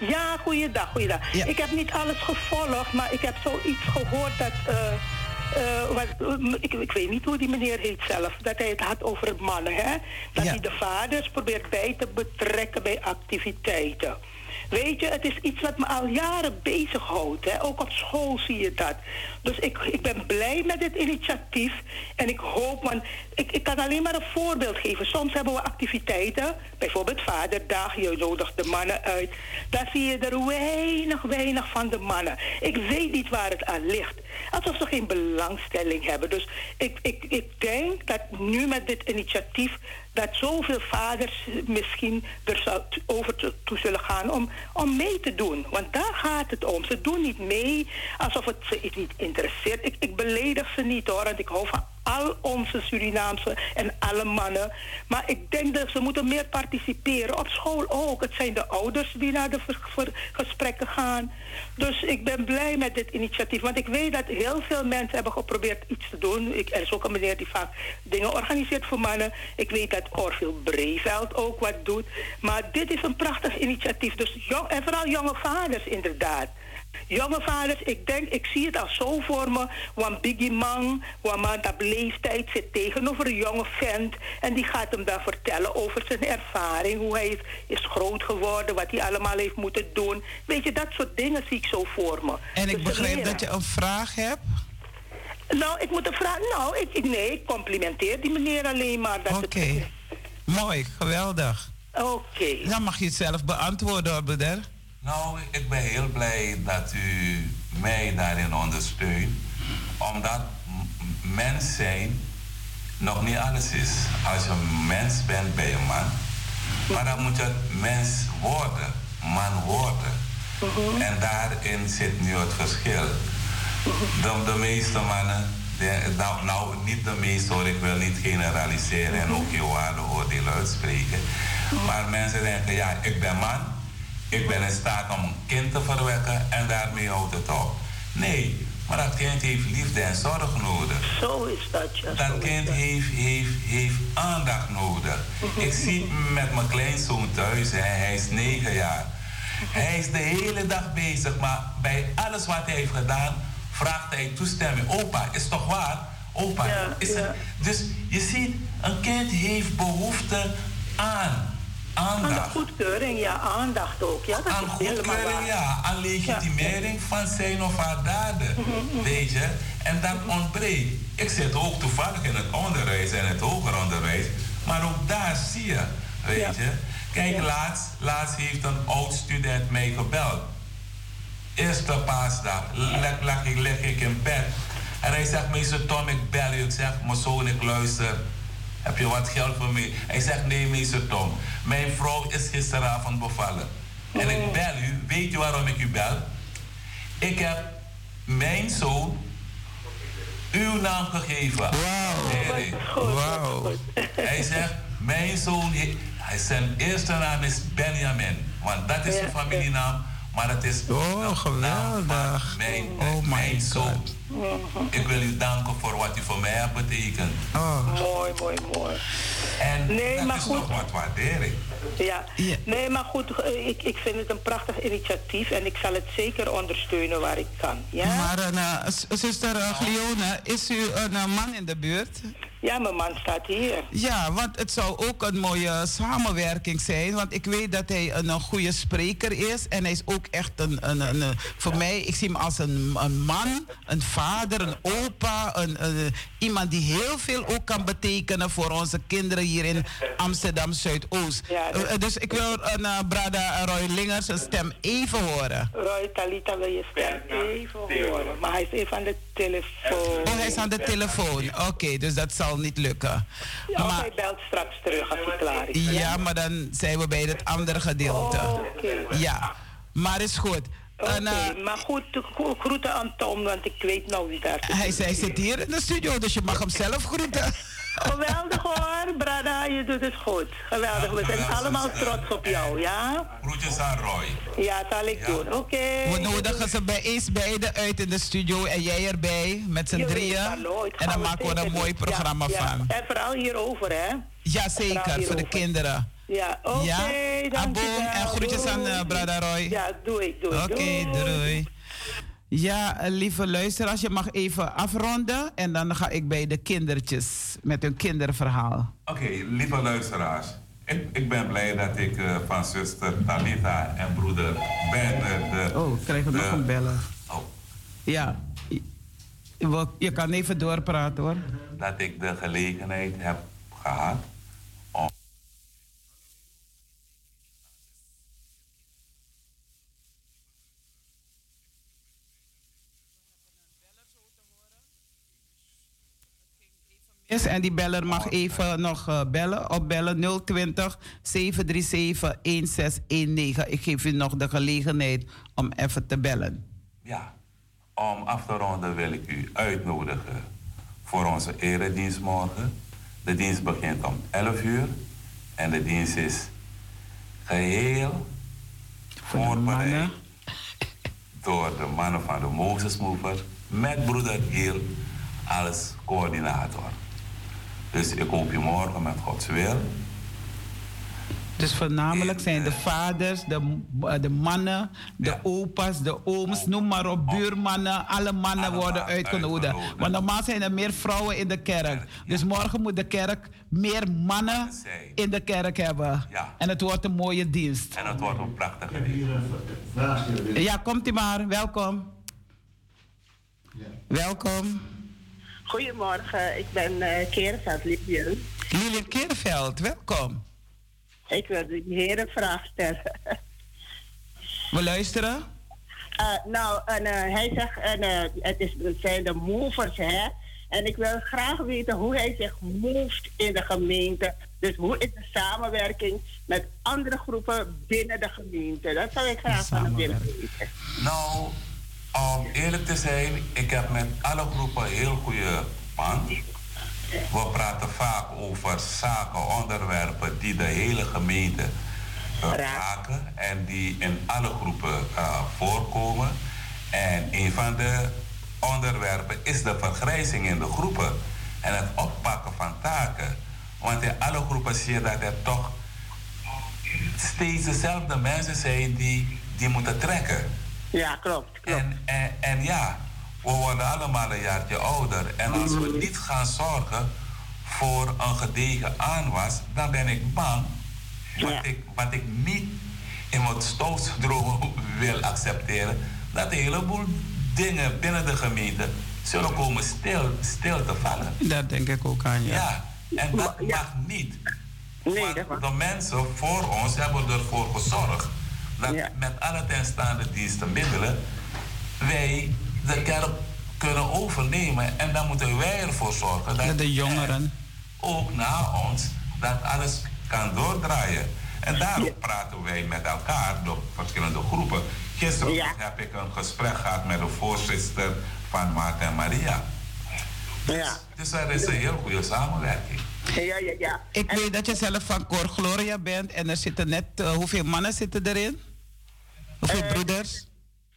D: Ja, goeiedag, goeiedag. Ja. Ik heb niet alles gevolgd, maar ik heb zoiets gehoord dat... Uh, uh, wat, ik, ik, weet niet hoe die meneer heet zelf. Dat hij het had over mannen, hè? Dat hij de vaders probeert bij te betrekken bij activiteiten. Weet je, het is iets wat me al jaren bezighoudt. Hè? Ook op school zie je dat. Dus ik, ik ben blij met dit initiatief. En ik hoop, want ik, ik kan alleen maar een voorbeeld geven. Soms hebben we activiteiten, bijvoorbeeld Vaderdag, je nodigt de mannen uit. Daar zie je er weinig, weinig van de mannen. Ik weet niet waar het aan ligt. Alsof ze geen belangstelling hebben. Dus ik, ik, ik denk dat nu met dit initiatief dat zoveel vaders misschien er over toe zullen gaan om, om mee te doen. Want daar gaat het om. Ze doen niet mee alsof het ze niet interesseert. Ik, ik beledig ze niet hoor, want ik hou van al onze Surinaamse en alle mannen. Maar ik denk dat ze moeten meer participeren. Op school ook. Het zijn de ouders die naar de gesprekken gaan. Dus ik ben blij met dit initiatief. Want ik weet dat heel veel mensen hebben geprobeerd iets te doen. Ik, er is ook een meneer die vaak dingen organiseert voor mannen. Ik weet dat Orville Breveld ook wat doet. Maar dit is een prachtig initiatief. Dus jong, en vooral jonge vaders inderdaad. Jonge vaders, ik denk, ik zie het al zo voor me. Want Biggie Man, man op leeftijd zit tegenover een jonge vent. En die gaat hem dan vertellen over zijn ervaring. Hoe hij is groot geworden, wat hij allemaal heeft moeten doen. Weet je, dat soort dingen zie ik zo voor me.
A: En ik dus begrijp dat je een vraag hebt.
D: Nou, ik moet een vraag. Nou, ik, nee, ik complimenteer die meneer alleen maar.
A: Oké. Mooi, geweldig.
D: Oké.
A: Dan mag je het zelf beantwoorden, broeder.
C: Nou, ik ben heel blij dat u mij daarin ondersteunt. Omdat mens zijn nog niet alles is. Als je mens bent, ben je man. Maar dan moet je mens worden, man worden. En daarin zit nu het verschil. De, de meeste mannen, de, nou, nou, niet de meeste hoor, ik wil niet generaliseren en ook je waardeoordeel uitspreken. Maar mensen denken, ja, ik ben man. Ik ben in staat om een kind te verwekken en daarmee houdt het op. Nee, maar dat kind heeft liefde en zorg nodig.
D: Zo is dat, ja.
C: Dat kind heeft, heeft, heeft aandacht nodig. Mhm. Ik zie met mijn kleinzoon thuis, hè, hij is negen jaar. Hij is de hele dag bezig, maar bij alles wat hij heeft gedaan, vraagt hij toestemming. Opa, is toch waar? Opa, is het... Dus je ziet, een kind heeft behoefte aan aandacht.
D: Aan goedkeuring, ja, aandacht ook. Ja, dat
C: aan goedkeuring, ja. Aan legitimering van zijn of haar daden. Mhm, mhm. Weet je? En dat ontbreekt. Ik zit ook toevallig in het onderwijs en het hoger onderwijs. Maar ook daar zie je, weet je. Kijk, laatst, laatst heeft een oud student mij gebeld. Eerste paasdag leg, leg, ik, leg ik in bed. En hij zegt, meester Tom, ik bel je. Ik zeg, mijn zoon, ik luister. Heb je wat geld voor mij? Hij zegt, nee, meester Tom. Mijn vrouw is gisteravond bevallen. En ik bel u. Weet je waarom ik u bel? Ik heb mijn zoon uw naam gegeven.
A: Wauw. Wow. [laughs]
C: Hij zegt, mijn zoon, zijn eerste naam is Benjamin. Want dat is zijn familienaam. Maar het is
A: oh, geweldig.
C: mijn, oh mijn zoon. Ik wil u danken voor wat u voor mij hebt betekend.
D: Oh. Mooi, mooi, mooi.
C: En nee, dat maar is goed. nog wat waardering.
D: Ja. nee, maar goed, eh, ik, ik vind het een prachtig initiatief en ik zal het zeker ondersteunen waar ik kan. Ja?
A: Maar uh, zuster uh, Glione, is u een man in de buurt?
D: Ja, mijn man staat hier.
A: Ja, want het zou ook een mooie samenwerking zijn. Want ik weet dat hij een, een goede spreker is. En hij is ook echt een, een, een, voor mij, ik zie hem als een, een man, een vader, een opa. Een, iemand die heel veel ook kan betekenen voor onze kinderen hier in Amsterdam Zuidoost. Ja, dus, dus ik wil een uh, Brada Roy Lingers zijn stem even horen.
D: Roy Talita wil je stem even horen. Maar hij is even aan de telefoon.
A: Oh, hij is aan de telefoon. Oké, dus dat zal niet lukken.
D: Ja, maar, hij belt straks terug als hij klaar is.
A: Ja, maar dan zijn we bij het andere gedeelte.
D: Oh.
A: Ja, maar is goed.
D: Oké, uh, maar goed, groeten aan Tom, want ik weet nou wie daar
A: zit. Hij, hij zit hier in de studio, dus je mag hem zelf groeten.
D: Geweldig hoor, Brada, je doet het goed. Geweldig, we zijn allemaal trots op jou, ja?
C: Groetjes aan Roy.
D: Ja, zal ik doen, oké.
A: We nodigen ze bij eens beide uit in de studio en jij erbij met z'n drieën. En dan maken we er een mooi programma van.
D: En vooral hierover, hè?
A: Jazeker, voor de kinderen.
D: Ja, oké, okay, ja?
A: En groetjes aan uh, Brada Roy.
D: Ja, doe ik, doe ik.
A: Oké, okay, doei. Ja, lieve luisteraars, je mag even afronden en dan ga ik bij de kindertjes met hun kinderverhaal.
C: Oké, lieve luisteraars. Ik, ik, ben blij dat ik uh, van zuster Talita en broeder Ben. De,
A: oh, krijgen we nog een bellen. Oh. Ja, je, je kan even doorpraten hoor.
C: Dat ik de gelegenheid heb gehad om
A: En die beller mag even nog uh, bellen. Opbellen 020 737 1619. Ik geef u nog de gelegenheid om even te bellen.
C: Ja, om af te ronden wil ik u uitnodigen voor onze eredienst morgen. De dienst begint om 11 uur en de dienst is geheel voorbereid door de mannen van de Moses Mover met broeder Giel als coördinator. Dus ik hoop je morgen met Gods wil.
A: Dus voornamelijk zijn de vaders, de, de mannen, de opa's, de ooms, noem maar op, buurmannen. Alle mannen worden uitgenodigd. Want normaal zijn er meer vrouwen in de kerk. Dus morgen moet de kerk meer mannen in de kerk hebben. En het wordt een mooie dienst.
C: En het wordt een prachtige dienst.
A: Ja, komt u maar. Welkom. Welkom.
E: Goedemorgen, ik ben uh, Kerenveld, Lilian.
A: Lilian Kerenveld, welkom.
E: Ik wil de heer een vraag stellen. [laughs]
A: We luisteren.
E: Uh, nou, en, uh, hij zegt, en, het, is, het zijn de movers, hè. En ik wil graag weten hoe hij zich moved in de gemeente. Dus hoe is de samenwerking met andere groepen binnen de gemeente? Dat zou ik graag van hem willen weten.
C: Nou, om eerlijk te zijn, ik heb met alle groepen heel goede band. We praten vaak over zaken, onderwerpen die de hele gemeente uh, raken en die in alle groepen uh, voorkomen. En een van de onderwerpen is de vergrijzing in de groepen en het oppakken van taken. Want in alle groepen zie je dat er toch steeds dezelfde mensen zijn die, die moeten trekken.
E: Ja, klopt. klopt.
C: En, en, en ja, we worden allemaal een jaartje ouder. En als we niet gaan zorgen voor een gedegen aanwas, dan ben ik bang. Wat, ik, wat ik niet in mijn stoutsyndroom wil accepteren, dat een heleboel dingen binnen de gemeente zullen komen stil, stil te vallen.
A: Dat denk ik ook aan, ja.
C: Ja, en dat mag niet. Nee, Want de mensen voor ons hebben ervoor gezorgd dat met alle tenstaande diensten middelen wij de kerk kunnen overnemen. En dan moeten wij ervoor zorgen dat
A: de jongeren
C: ook na ons dat alles kan doordraaien. En daarom praten wij met elkaar door verschillende groepen. Gisteren heb ik een gesprek gehad met de voorzitter van Maarten en Maria. Ja. Dus er is een heel goede samenwerking.
E: Ja, ja, ja.
A: Ik weet dat je zelf van Cor Gloria bent en er zitten net, uh, hoeveel mannen zitten erin? Hoeveel uh, broeders?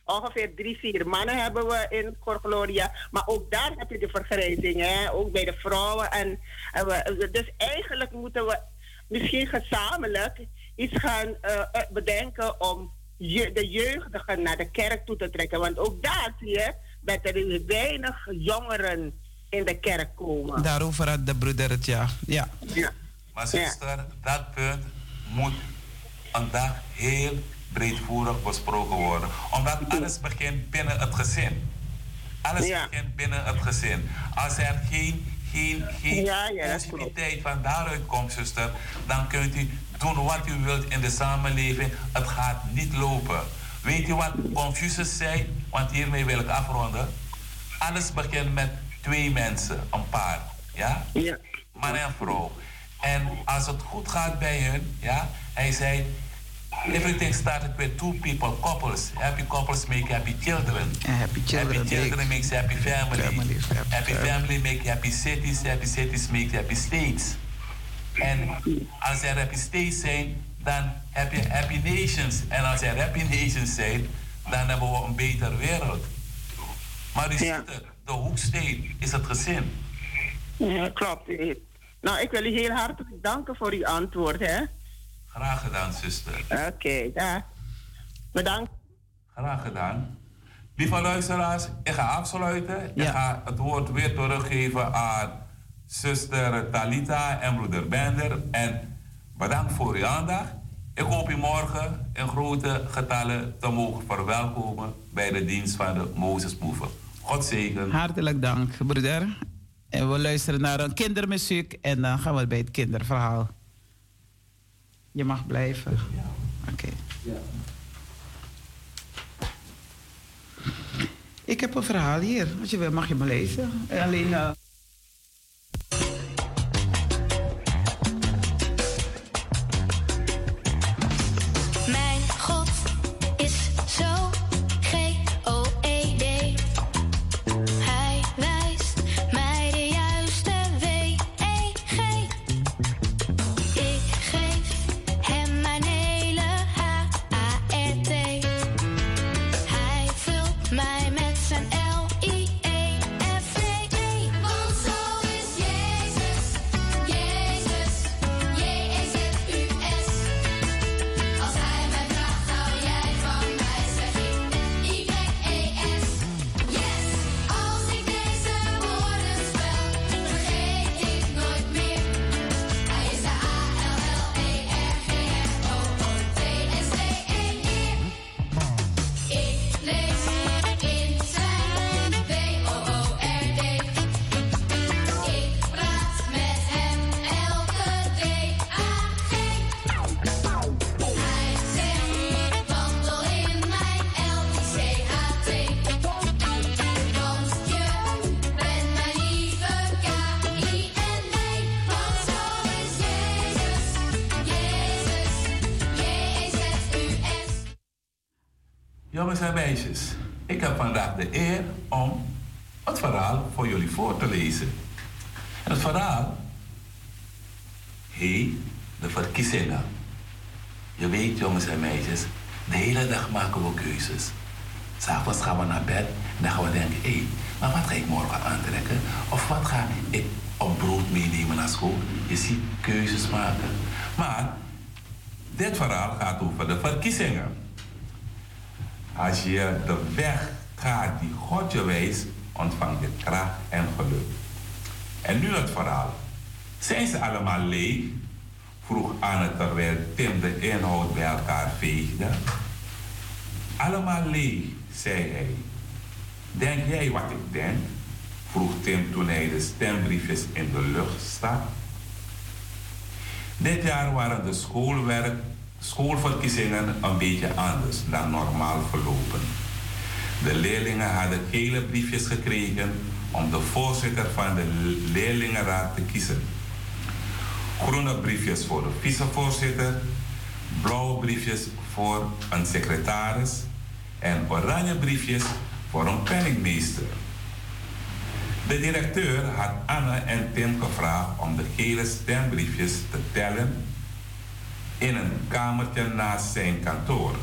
E: Ongeveer drie, vier mannen hebben we in Cor Gloria. Maar ook daar heb je de vergrijzing, hè? ook bij de vrouwen. En, en we, dus eigenlijk moeten we misschien gezamenlijk iets gaan uh, bedenken om je, de jeugdigen naar de kerk toe te trekken. Want ook daar zie je dat er weinig jongeren in de kerk komen.
A: Daarover had de broeder het ja. ja.
C: ja. Maar zuster, dat punt moet vandaag heel breedvoerig besproken worden. Omdat alles begint binnen het gezin. Alles begint binnen het gezin. Als er geen, geen, geen ja, positiviteit van daaruit komt, zuster, dan kunt u doen wat u wilt in de samenleving. Het gaat niet lopen. Weet je wat Confucius zei? Want hiermee wil ik afronden. Alles begint met twee mensen, een paar. Ja? ja. Man en vrouw. En als het goed gaat bij hun, ja, hij zei, Everything started with two people, couples. Happy couples make happy children.
F: And happy children,
C: happy children
F: make
C: makes happy family.
F: families, happy
C: happy family make happy cities. Happy cities make happy states. En als er happy states zijn, dan heb je happy nations. En als er happy nations zijn, dan hebben we een betere wereld. Maar u ziet het, de hoeksteen is het gezin.
E: Ja, klopt. Nou, ik wil u heel hartelijk danken voor uw antwoord, hè.
C: Graag gedaan, zuster.
E: Oké, okay, ja. Bedankt.
C: Graag gedaan. Lieve luisteraars, ik ga afsluiten. Ik ga het woord weer teruggeven aan zuster Talita en broeder Bender. En bedankt voor uw aandacht. Ik hoop u morgen in grote getallen te mogen verwelkomen bij de dienst van de Mozes God zegen.
F: Hartelijk dank, broeder. En we luisteren naar een kindermuziek en dan gaan we bij het kinderverhaal. Je mag blijven. Oké. Okay. Ja. Ik heb een verhaal hier. Als je wil, mag je me lezen. Alleen. Uh...
C: gaat die God je wijst, ontvang je kracht en geluk. En nu het verhaal. Zijn ze allemaal leeg? vroeg Anne terwijl Tim de inhoud bij elkaar veegde. Allemaal leeg, zei hij. Denk jij wat ik denk? vroeg Tim toen hij de stembriefjes in de lucht stak. Dit jaar waren de schoolwerk schoolverkiezingen een beetje anders dan normaal verlopen. De leerlingen hadden gele briefjes gekregen om de voorzitter van de leerlingenraad te kiezen. Groene briefjes voor de vicevoorzitter, blauwe briefjes voor een secretaris en oranje briefjes voor een penningmeester. De directeur had Anne en Tim gevraagd om de gele stembriefjes te tellen in een kamertje naast zijn kantoor.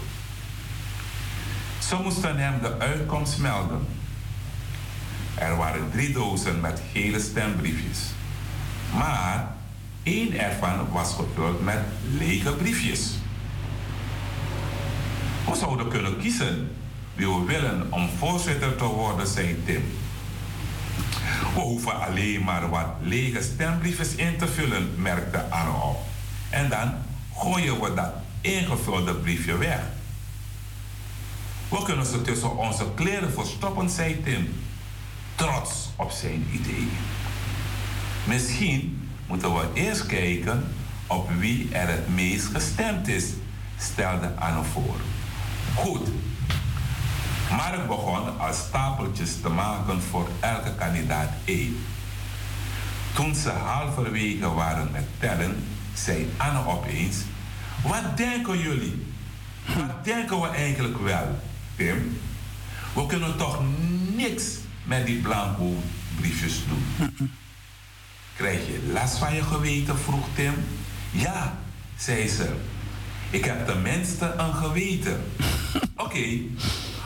C: Ze moesten hem de uitkomst melden. Er waren drie dozen met gele stembriefjes. Maar één ervan was gevuld met lege briefjes. We zouden kunnen kiezen wie we willen om voorzitter te worden, zei Tim. We hoeven alleen maar wat lege stembriefjes in te vullen, merkte Anne op. En dan gooien we dat ingevulde briefje weg. We kunnen ze tussen onze kleren verstoppen, zei Tim, trots op zijn idee. Misschien moeten we eerst kijken op wie er het meest gestemd is, stelde Anne voor. Goed. Mark begon al stapeltjes te maken voor elke kandidaat één. Toen ze halverwege waren met tellen, zei Anne opeens: Wat denken jullie? Maar denken we eigenlijk wel, Tim? We kunnen toch niks met die blanco briefjes doen. Krijg je last van je geweten, vroeg Tim. Ja, zei ze. Ik heb tenminste een geweten. [laughs] Oké,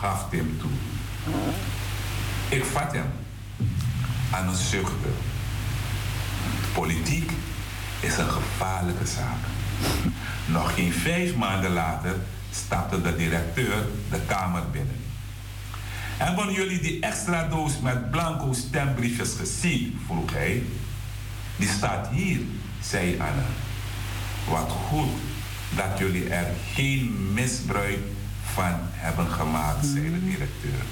C: gaf Tim toe. Ik vat hem aan een zuchten. Politiek is een gevaarlijke zaak. Nog geen vijf maanden later stapte de directeur de kamer binnen. Hebben jullie die extra doos met blanco stembriefjes gezien? vroeg hij. Die staat hier, zei Anne. Wat goed dat jullie er geen misbruik van hebben gemaakt, zei de directeur.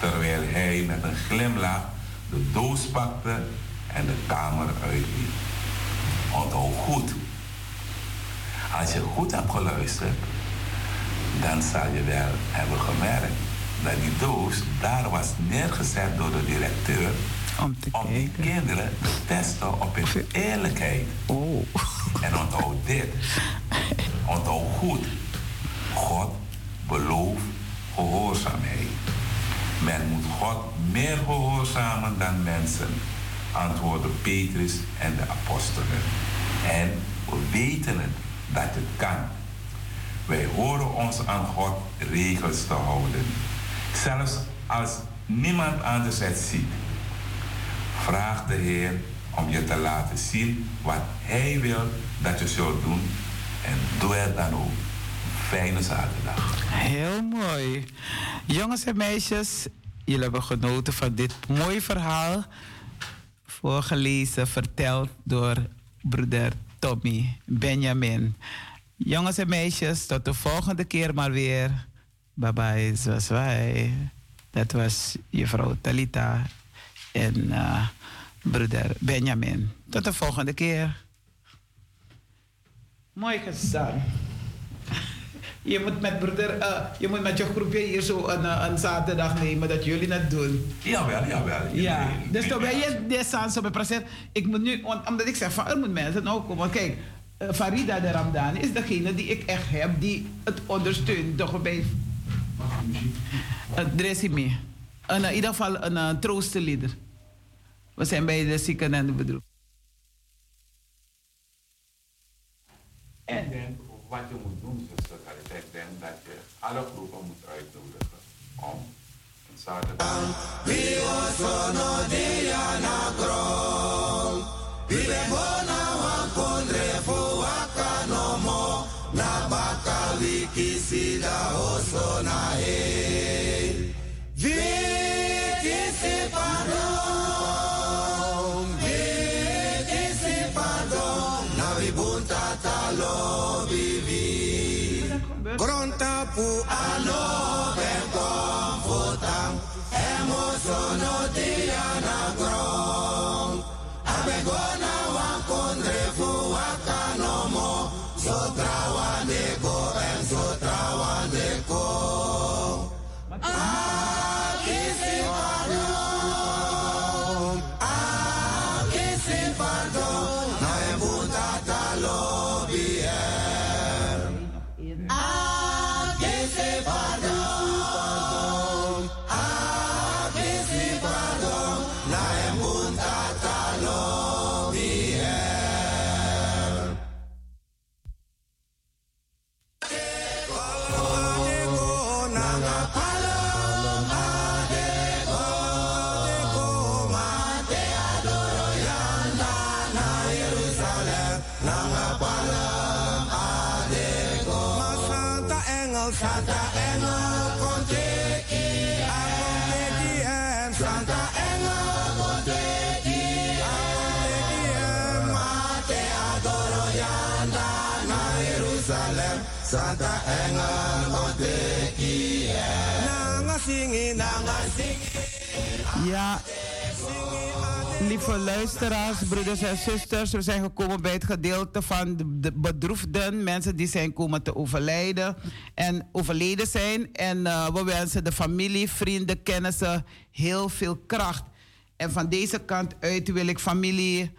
C: Terwijl hij met een glimlach de doos pakte en de kamer uitliep. Onthoud goed. Als je goed hebt geluisterd, dan zal je wel hebben gemerkt dat die doos daar was neergezet door de directeur
A: om, te
C: om die kinderen te testen op hun eerlijkheid.
A: Oh.
C: En onthoud dit. Onthoud goed. God belooft gehoorzaamheid. Men moet God meer gehoorzamen dan mensen, antwoordden Petrus en de apostelen. En we weten het, dat het kan. Wij horen ons aan God regels te houden. Zelfs als niemand anders het ziet. Vraag de Heer om je te laten zien wat Hij wil dat je zult doen. En doe het dan ook. Fijne zaterdag.
A: Heel mooi. Jongens en meisjes, jullie hebben genoten van dit mooie verhaal. Voorgelezen, verteld door broeder Tommy Benjamin. Jongens en meisjes, tot de volgende keer maar weer. Bye bye, zoals wij. Dat was juffrouw Talita en uh, broeder Benjamin. Tot de volgende keer. Mooi gedaan. Je moet met broeder, uh, je moet met je groepje hier zo een, uh, een zaterdag nemen dat jullie het doen.
C: Jawel, jawel.
A: Ja, dus dan ben je deze zo bij present. Ik moet nu, omdat ik zeg van er moet mensen ook komen. Kijk, Farida de Ramdan is degene die ik echt heb die het ondersteunt. Toch bij het Dressimi. In ieder geval een uh, troostenlieder. We zijn bij de zieken en de bedroefden.
C: En wat je moet doen, zuster ik denk dat je alle groepen moet uitnodigen om een zaterdag. Wie
A: lieve luisteraars, broeders en zusters, we zijn gekomen bij het gedeelte van de, de bedroefden, mensen die zijn komen te overlijden en overleden zijn. En uh, we wensen de familie, vrienden, kennissen heel veel kracht. En van deze kant uit wil ik familie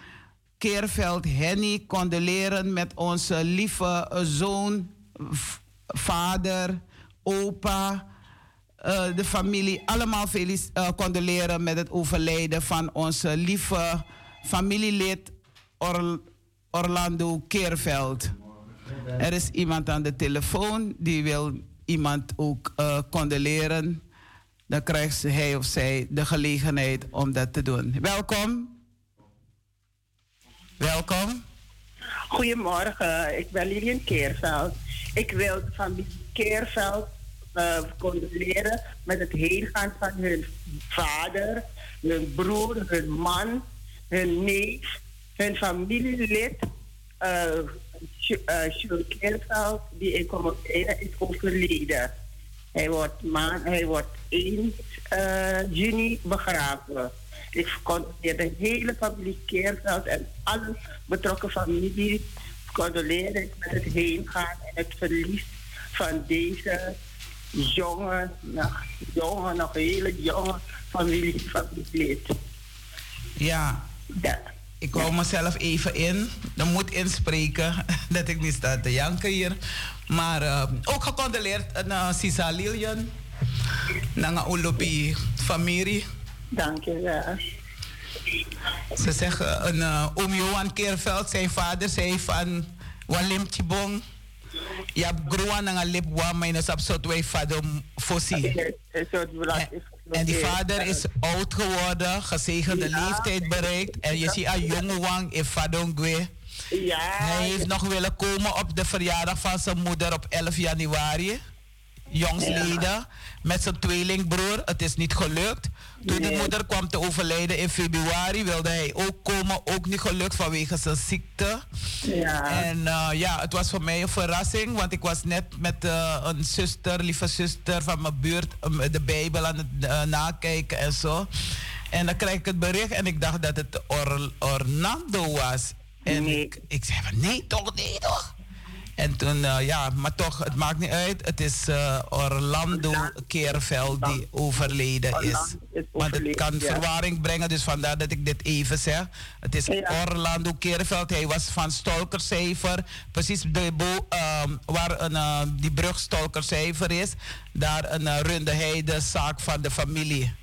A: Keerveld Henny condoleren met onze lieve zoon vader, opa, de familie allemaal uh, condoleren met het overlijden van onze lieve familielid Or Orlando Keerveld. Er is iemand aan de telefoon die wil iemand ook uh, condoleren. Dan krijgt hij of zij de gelegenheid om dat te doen. Welkom. Welkom.
E: Goedemorgen, ik ben Lilian Keerveld. Ik wil de familie Keerveld uh, met het heengaan van hun vader, hun broer, hun man, hun neef, hun familielid. Uh, uh, Keerveld, die in Comodena is overleden. Hij wordt, maand, hij wordt 1 uh, juni begraven. Ik condoleer de hele familie Keerveld en alle betrokken familie. Condoleer met het heengaan en het verlies van deze jonge, nog, jonge, nog hele jonge familie, familielid.
A: Ja. ja. Ik hou mezelf even in. Dan moet inspreken [laughs] dat ik niet sta te janken hier. Maar uh, ook gecondoleerd naar Sisa Lilian. Naar Olopi familie.
E: Dank je wel.
A: Ze zeggen, een uh, oom Johan Keerveld, zijn vader, zei van Walim Chibong. Je aan een lip waar mijn op soort wij vader voorzien. En die vader is oud geworden, gezegende leeftijd bereikt. En je ziet een jonge wang in Fadongwe. Ja. Hij heeft nog willen komen op de verjaardag van zijn moeder op 11 januari. Jongsleden. Met zijn tweelingbroer. Het is niet gelukt. Toen de moeder kwam te overlijden in februari, wilde hij ook komen. Ook niet gelukt vanwege zijn ziekte. Ja. En uh, ja, het was voor mij een verrassing, want ik was net met uh, een zuster, lieve zuster van mijn buurt, um, de Bijbel aan het uh, nakijken en zo. En dan krijg ik het bericht en ik dacht dat het Or Orlando was. En nee. ik, ik zei van nee toch, nee toch. En toen, uh, ja, maar toch, het maakt niet uit. Het is uh, Orlando Keerveld die overleden is. Want het kan verwarring brengen, dus vandaar dat ik dit even zeg. Het is Orlando Keerveld. Hij was van Stolkercijfer. Precies de bo um, waar een, uh, die brug Stolkercijfer is. Daar een, runde hij de zaak van de familie.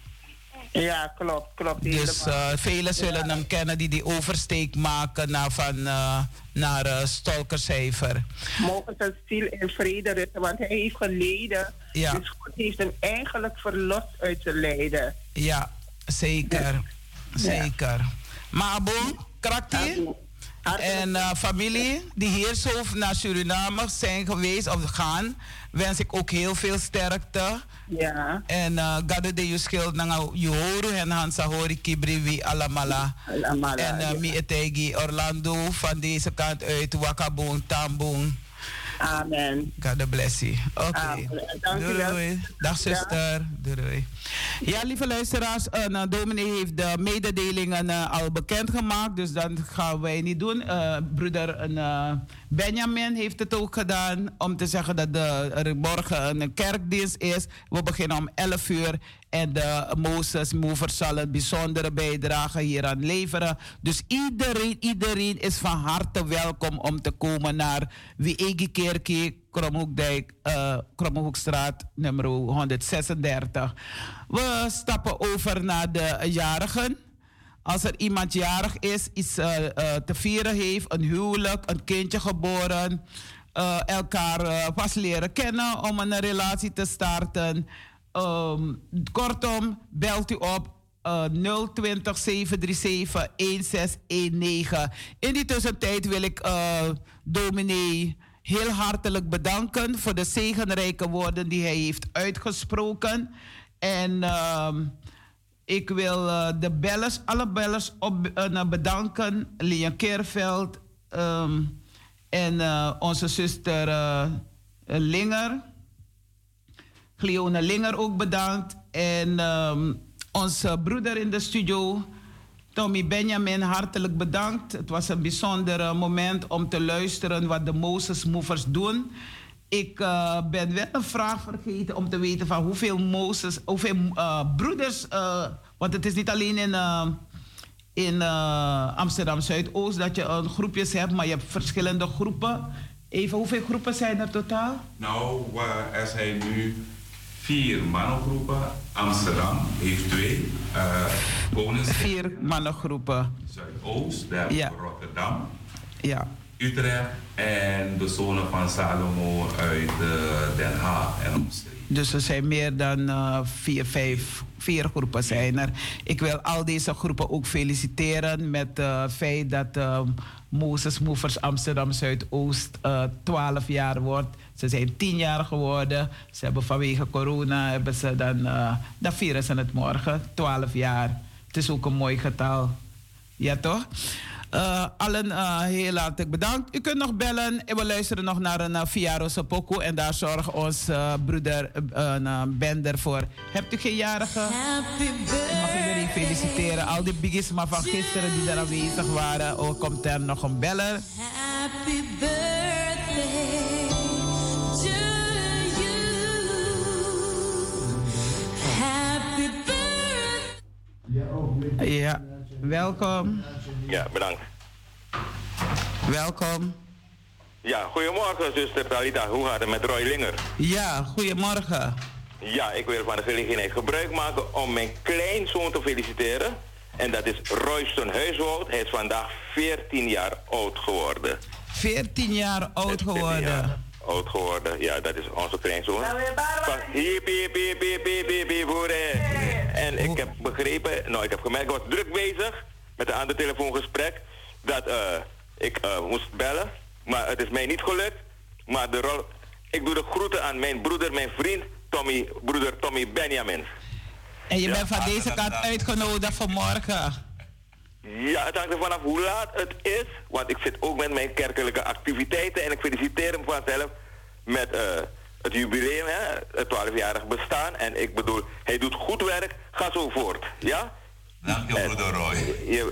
E: Ja, klopt, klopt.
A: Dus uh, velen zullen hem kennen die die oversteek maken naar, van, uh, naar uh, Stolkercijfer.
E: Mogen zijn ziel in vrede rusten, want hij heeft geleden. Ja. Dus God heeft hem eigenlijk verlost uit zijn lijden.
A: Ja, zeker. Zeker. Maar Abo, kraktie? En uh, familie die hier zo naar Suriname zijn geweest of gaan, wens ik ook heel veel sterkte. Ja. En uh, gade de je schild na horen en hansa hori kibri alamala. alamala. En uh, mi etegi Orlando van deze kant uit Wakaboon, Tamboon.
E: Amen.
A: God bless you. Oké. Okay. Doei, Dag zuster. Doei. Ja, lieve luisteraars, uh, dominee heeft de mededelingen uh, al bekendgemaakt, dus dat gaan wij niet doen. Uh, broeder Benjamin heeft het ook gedaan om te zeggen dat er morgen een kerkdienst is. We beginnen om 11 uur en de Moses Mover zal een bijzondere bijdrage hieraan leveren. Dus iedereen, iedereen is van harte welkom om te komen naar Wiegi Kerkie, Kromhoekdijk, uh, Kromhoekstraat nummer 136. We stappen over naar de jarigen. Als er iemand jarig is, iets uh, uh, te vieren heeft, een huwelijk, een kindje geboren, elkaar pas leren kennen om een relatie te starten. Um, kortom, belt u op uh, 020 737 1619. In die tussentijd wil ik uh, dominee heel hartelijk bedanken voor de zegenrijke woorden die hij heeft uitgesproken. En uh, ik wil uh, de bellers, alle bellers op, uh, bedanken. Lian Keerveld um, en uh, onze zuster Linger. Cleone Linger ook bedankt. En um, onze broeder in de studio, Tommy Benjamin, hartelijk bedankt. Het was een bijzonder moment om te luisteren wat de Moses Movers doen. Ik uh, ben wel een vraag vergeten om te weten van hoeveel Moses, hoeveel uh, broeders, want het is niet alleen in, in Amsterdam Zuidoost dat je een groepjes hebt, maar je hebt verschillende groepen Even, hoeveel groepen zijn er totaal?
C: Nou, er zijn nu vier mannengroepen. Amsterdam heeft twee. Uh,
A: vier mannengroepen.
C: Zuidoost, ja. Rotterdam.
A: Ja.
C: Utrecht en de zone van Salomo uit uh, Den Haag en omstreken.
A: Dus er zijn meer dan uh, vier, vijf, vier groepen zijn er. Ik wil al deze groepen ook feliciteren met het feit dat uh, Moses Movers Amsterdam Zuidoost 12 jaar wordt. Ze zijn tien jaar geworden. Ze hebben vanwege corona hebben ze dan, dan vieren ze het morgen, 12 jaar. Het is ook een mooi getal. Ja toch? Uh, allen uh, heel hartelijk bedankt. U kunt nog bellen en we luisteren nog naar een uh, Fiaro. En daar zorgt ons broeder Bender voor. Hebt u geen jarige? Ik mag iedereen feliciteren. Al die biggies maar van gisteren die er aanwezig waren. Oh, komt er nog een beller. Happy birthday Ja, welkom.
G: Ja, bedankt.
A: Welkom.
G: Ja, goedemorgen zuster Talita. Hoe gaat het met Roy Linger?
A: Ja, goedemorgen.
G: Ja, ik wil van de gelegenheid gebruik maken om mijn kleinzoon te feliciteren. En dat is Royston Huiswoud. Hij is vandaag 14 jaar oud geworden.
A: 14 jaar oud geworden?
G: Oud geworden. Ja, dat is onze kleinzoon. Hiep, hiep, hiep, hiep, hiep, hiep, En ik heb begrepen, nou ik heb gemerkt, ik was druk bezig met een ander telefoongesprek dat uh, ik uh, moest bellen. Maar het is mij niet gelukt. Maar de rol, ik doe de groeten aan mijn broeder, mijn vriend, Tommy, broeder Tommy Benjamin.
A: En je bent van deze kant uitgenodigd voor morgen.
G: Ja, het hangt er vanaf hoe laat het is. Want ik zit ook met mijn kerkelijke activiteiten. En ik feliciteer hem vanzelf met uh, het jubileum, hè, het 12-jarig bestaan. En ik bedoel, hij doet goed werk. Ga zo voort. Ja?
C: Dank je, broeder Roy.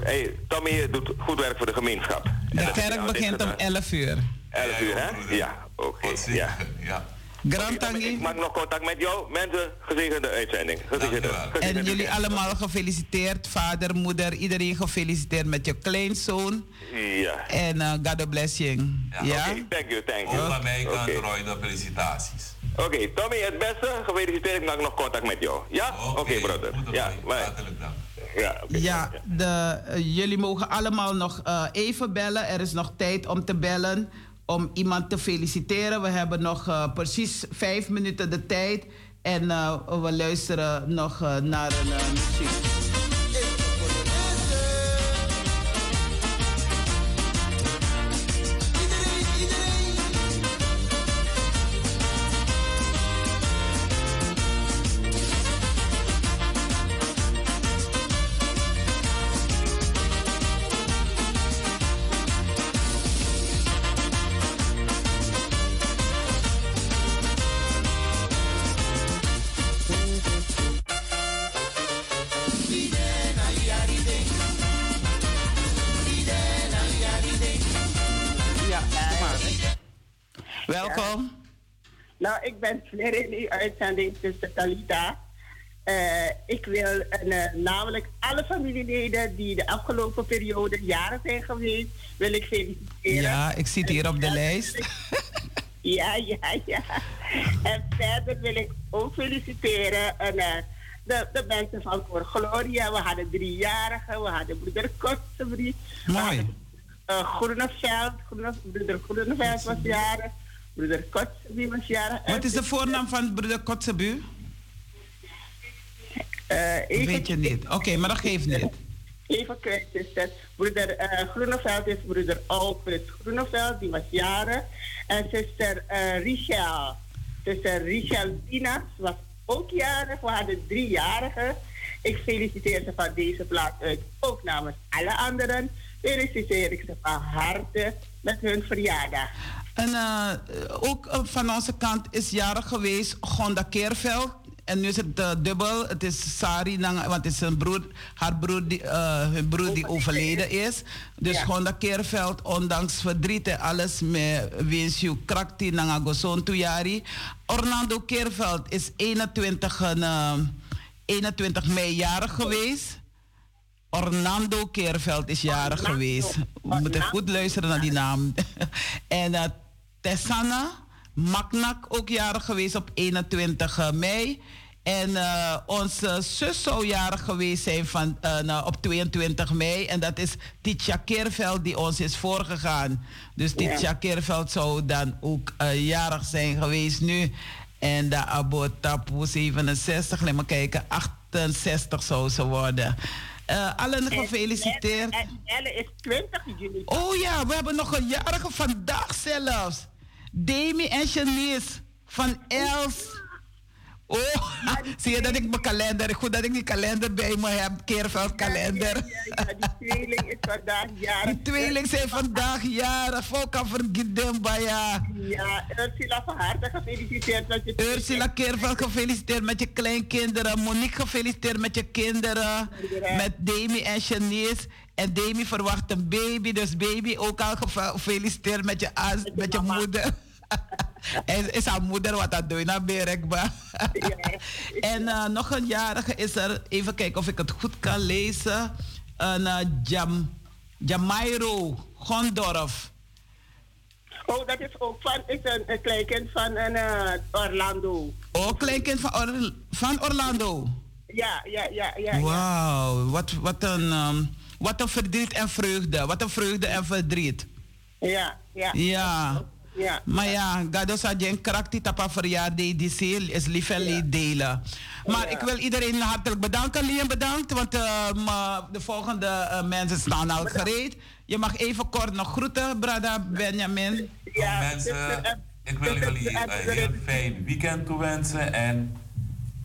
G: hey, Tommy doet goed werk voor de gemeenschap.
A: De kerk begint om 11 uur.
G: 11 uur, hè? Ja, oké. Ja.
C: ja.
A: Grand Tangi.
G: Ik maak nog contact met jou. Mensen, gezegende uitzending. Gezegende,
A: en jullie allemaal gefeliciteerd. Vader, moeder, iedereen gefeliciteerd met je kleinzoon.
G: Ja.
A: En uh, God bless you. Ja. ja?
G: Okay, thank you, thank you.
C: Roy, de felicitaties.
G: Oké, Tommy, het beste. Gefeliciteerd. Ik maak nog contact met jou. Ja? Oké, okay, brother. Ja,
C: Hartelijk dank.
G: Ja,
A: ja de, uh, jullie mogen allemaal nog uh, even bellen. Er is nog tijd om te bellen. Om iemand te feliciteren. We hebben nog uh, precies vijf minuten de tijd. En we luisteren nog naar een muziek.
E: Weer in uitzending tussen Talita. Uh, ik wil uh, namelijk alle familieleden die de afgelopen periode jaren zijn geweest, wil ik feliciteren.
A: Ja, ik zit hier op de lijst. [laughs]
E: ja, ja, ja. En verder wil ik ook feliciteren en, uh, de, de mensen van Cor Gloria. We hadden driejarigen, we hadden broeder Kotsenbrie.
A: Mooi.
E: Groeneveld, Groene, broeder Groeneveld was jarig. Broeder Kotzebu was jarig.
A: Wat is de voornaam van broeder Kotzebu?
E: Uh,
A: Weet je niet. Oké, maar dat geeft niet.
E: Even kwijt is het. Broeder uh, Groeneveld is broeder Alfred Groeneveld, die was jarig. En zuster uh, Richel, zuster Richel Dinas was ook jarig. We hadden driejarigen. Ik feliciteer ze van deze plaats uit, ook namens alle anderen. Feliciteer ik ze van harte met hun verjaardag.
A: En uh, ook uh, van onze kant is jarig geweest Gonda Keerveld. En nu is het uh, dubbel. Het is Sari, want het is een broer, haar broer die, hun broer die overleden is. Dus ja. Gonda Keerveld, ondanks verdriet en alles, met je krakti nanga gozon toejari. Orlando Keerveld is 21, 21 mei jarig geweest. Orlando Keerveld is jarig geweest. We moeten goed luisteren naar die naam. [laughs] en Tessana. Maknak ook jarig geweest op 21 mei. En uh, onze zus zou jarig geweest zijn van, uh, nou, op 22 mei. En dat is Titja Keerveld die ons is voorgegaan. Dus Titja Keerveld zou dan ook uh, jarig zijn geweest nu. En de Abo Tapu 67, laat maar kijken, 68 zou ze worden. Uh, allen gefeliciteerd.
E: En Elle is 20 juni.
A: Oh ja, we hebben nog een jarige vandaag zelfs. Demi en Janice van Els. Oh, [laughs] zie je dat ik mijn kalender, goed dat ik die kalender bij me heb, Keerveld kalender.
E: Ja, ja, ja, die tweeling is vandaag jarig.
A: Die tweeling zijn vandaag jarig, volk vergeten
E: ja. Ja, Ursula van harte gefeliciteerd met je
A: Ursula Keerveld gefeliciteerd met je kleinkinderen. Monique gefeliciteerd met je kinderen. Met Demi en Janice. En Demi verwacht een baby, dus baby ook al gefeliciteerd met je, met je moeder. [laughs] en is haar moeder wat dat doet naar bereikbaar. [laughs] en uh, nog een jarige is er, even kijken of ik het goed kan lezen. Een uh, Jam, Jamairo Gondorf.
E: Oh, dat is ook van, is een, een kleinkind van een, uh, Orlando.
A: Oh, kleinkind van, Or, van Orlando?
E: Ja, ja, ja. ja
A: Wauw, wat, wat, een, um, wat een verdriet en vreugde. Wat een vreugde en verdriet.
E: Ja, ja.
A: Ja.
E: Ja.
A: Maar ja, gado sa jen karakter tapa verjaardag die seel is lief en delen. Maar ik wil iedereen hartelijk bedanken. Lien bedankt, want uh, de volgende uh, mensen staan al gereed. Je mag even kort nog groeten, Brada Benjamin.
C: Ja, mensen, ik wil jullie een heel fijn weekend toewensen. En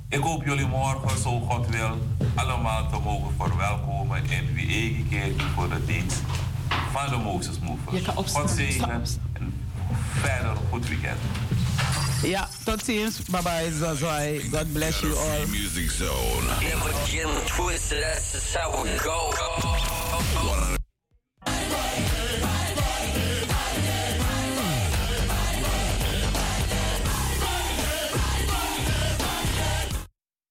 C: ik hoop jullie morgen, zo God wil, allemaal te mogen verwelkomen in wie keer voor de dienst van de Moses Movement. God zegen goed weekend.
A: Yeah, tot ziens. Bye bye, Zazai. God bless you all.
H: Music Zone. Never Jim that's just how we go.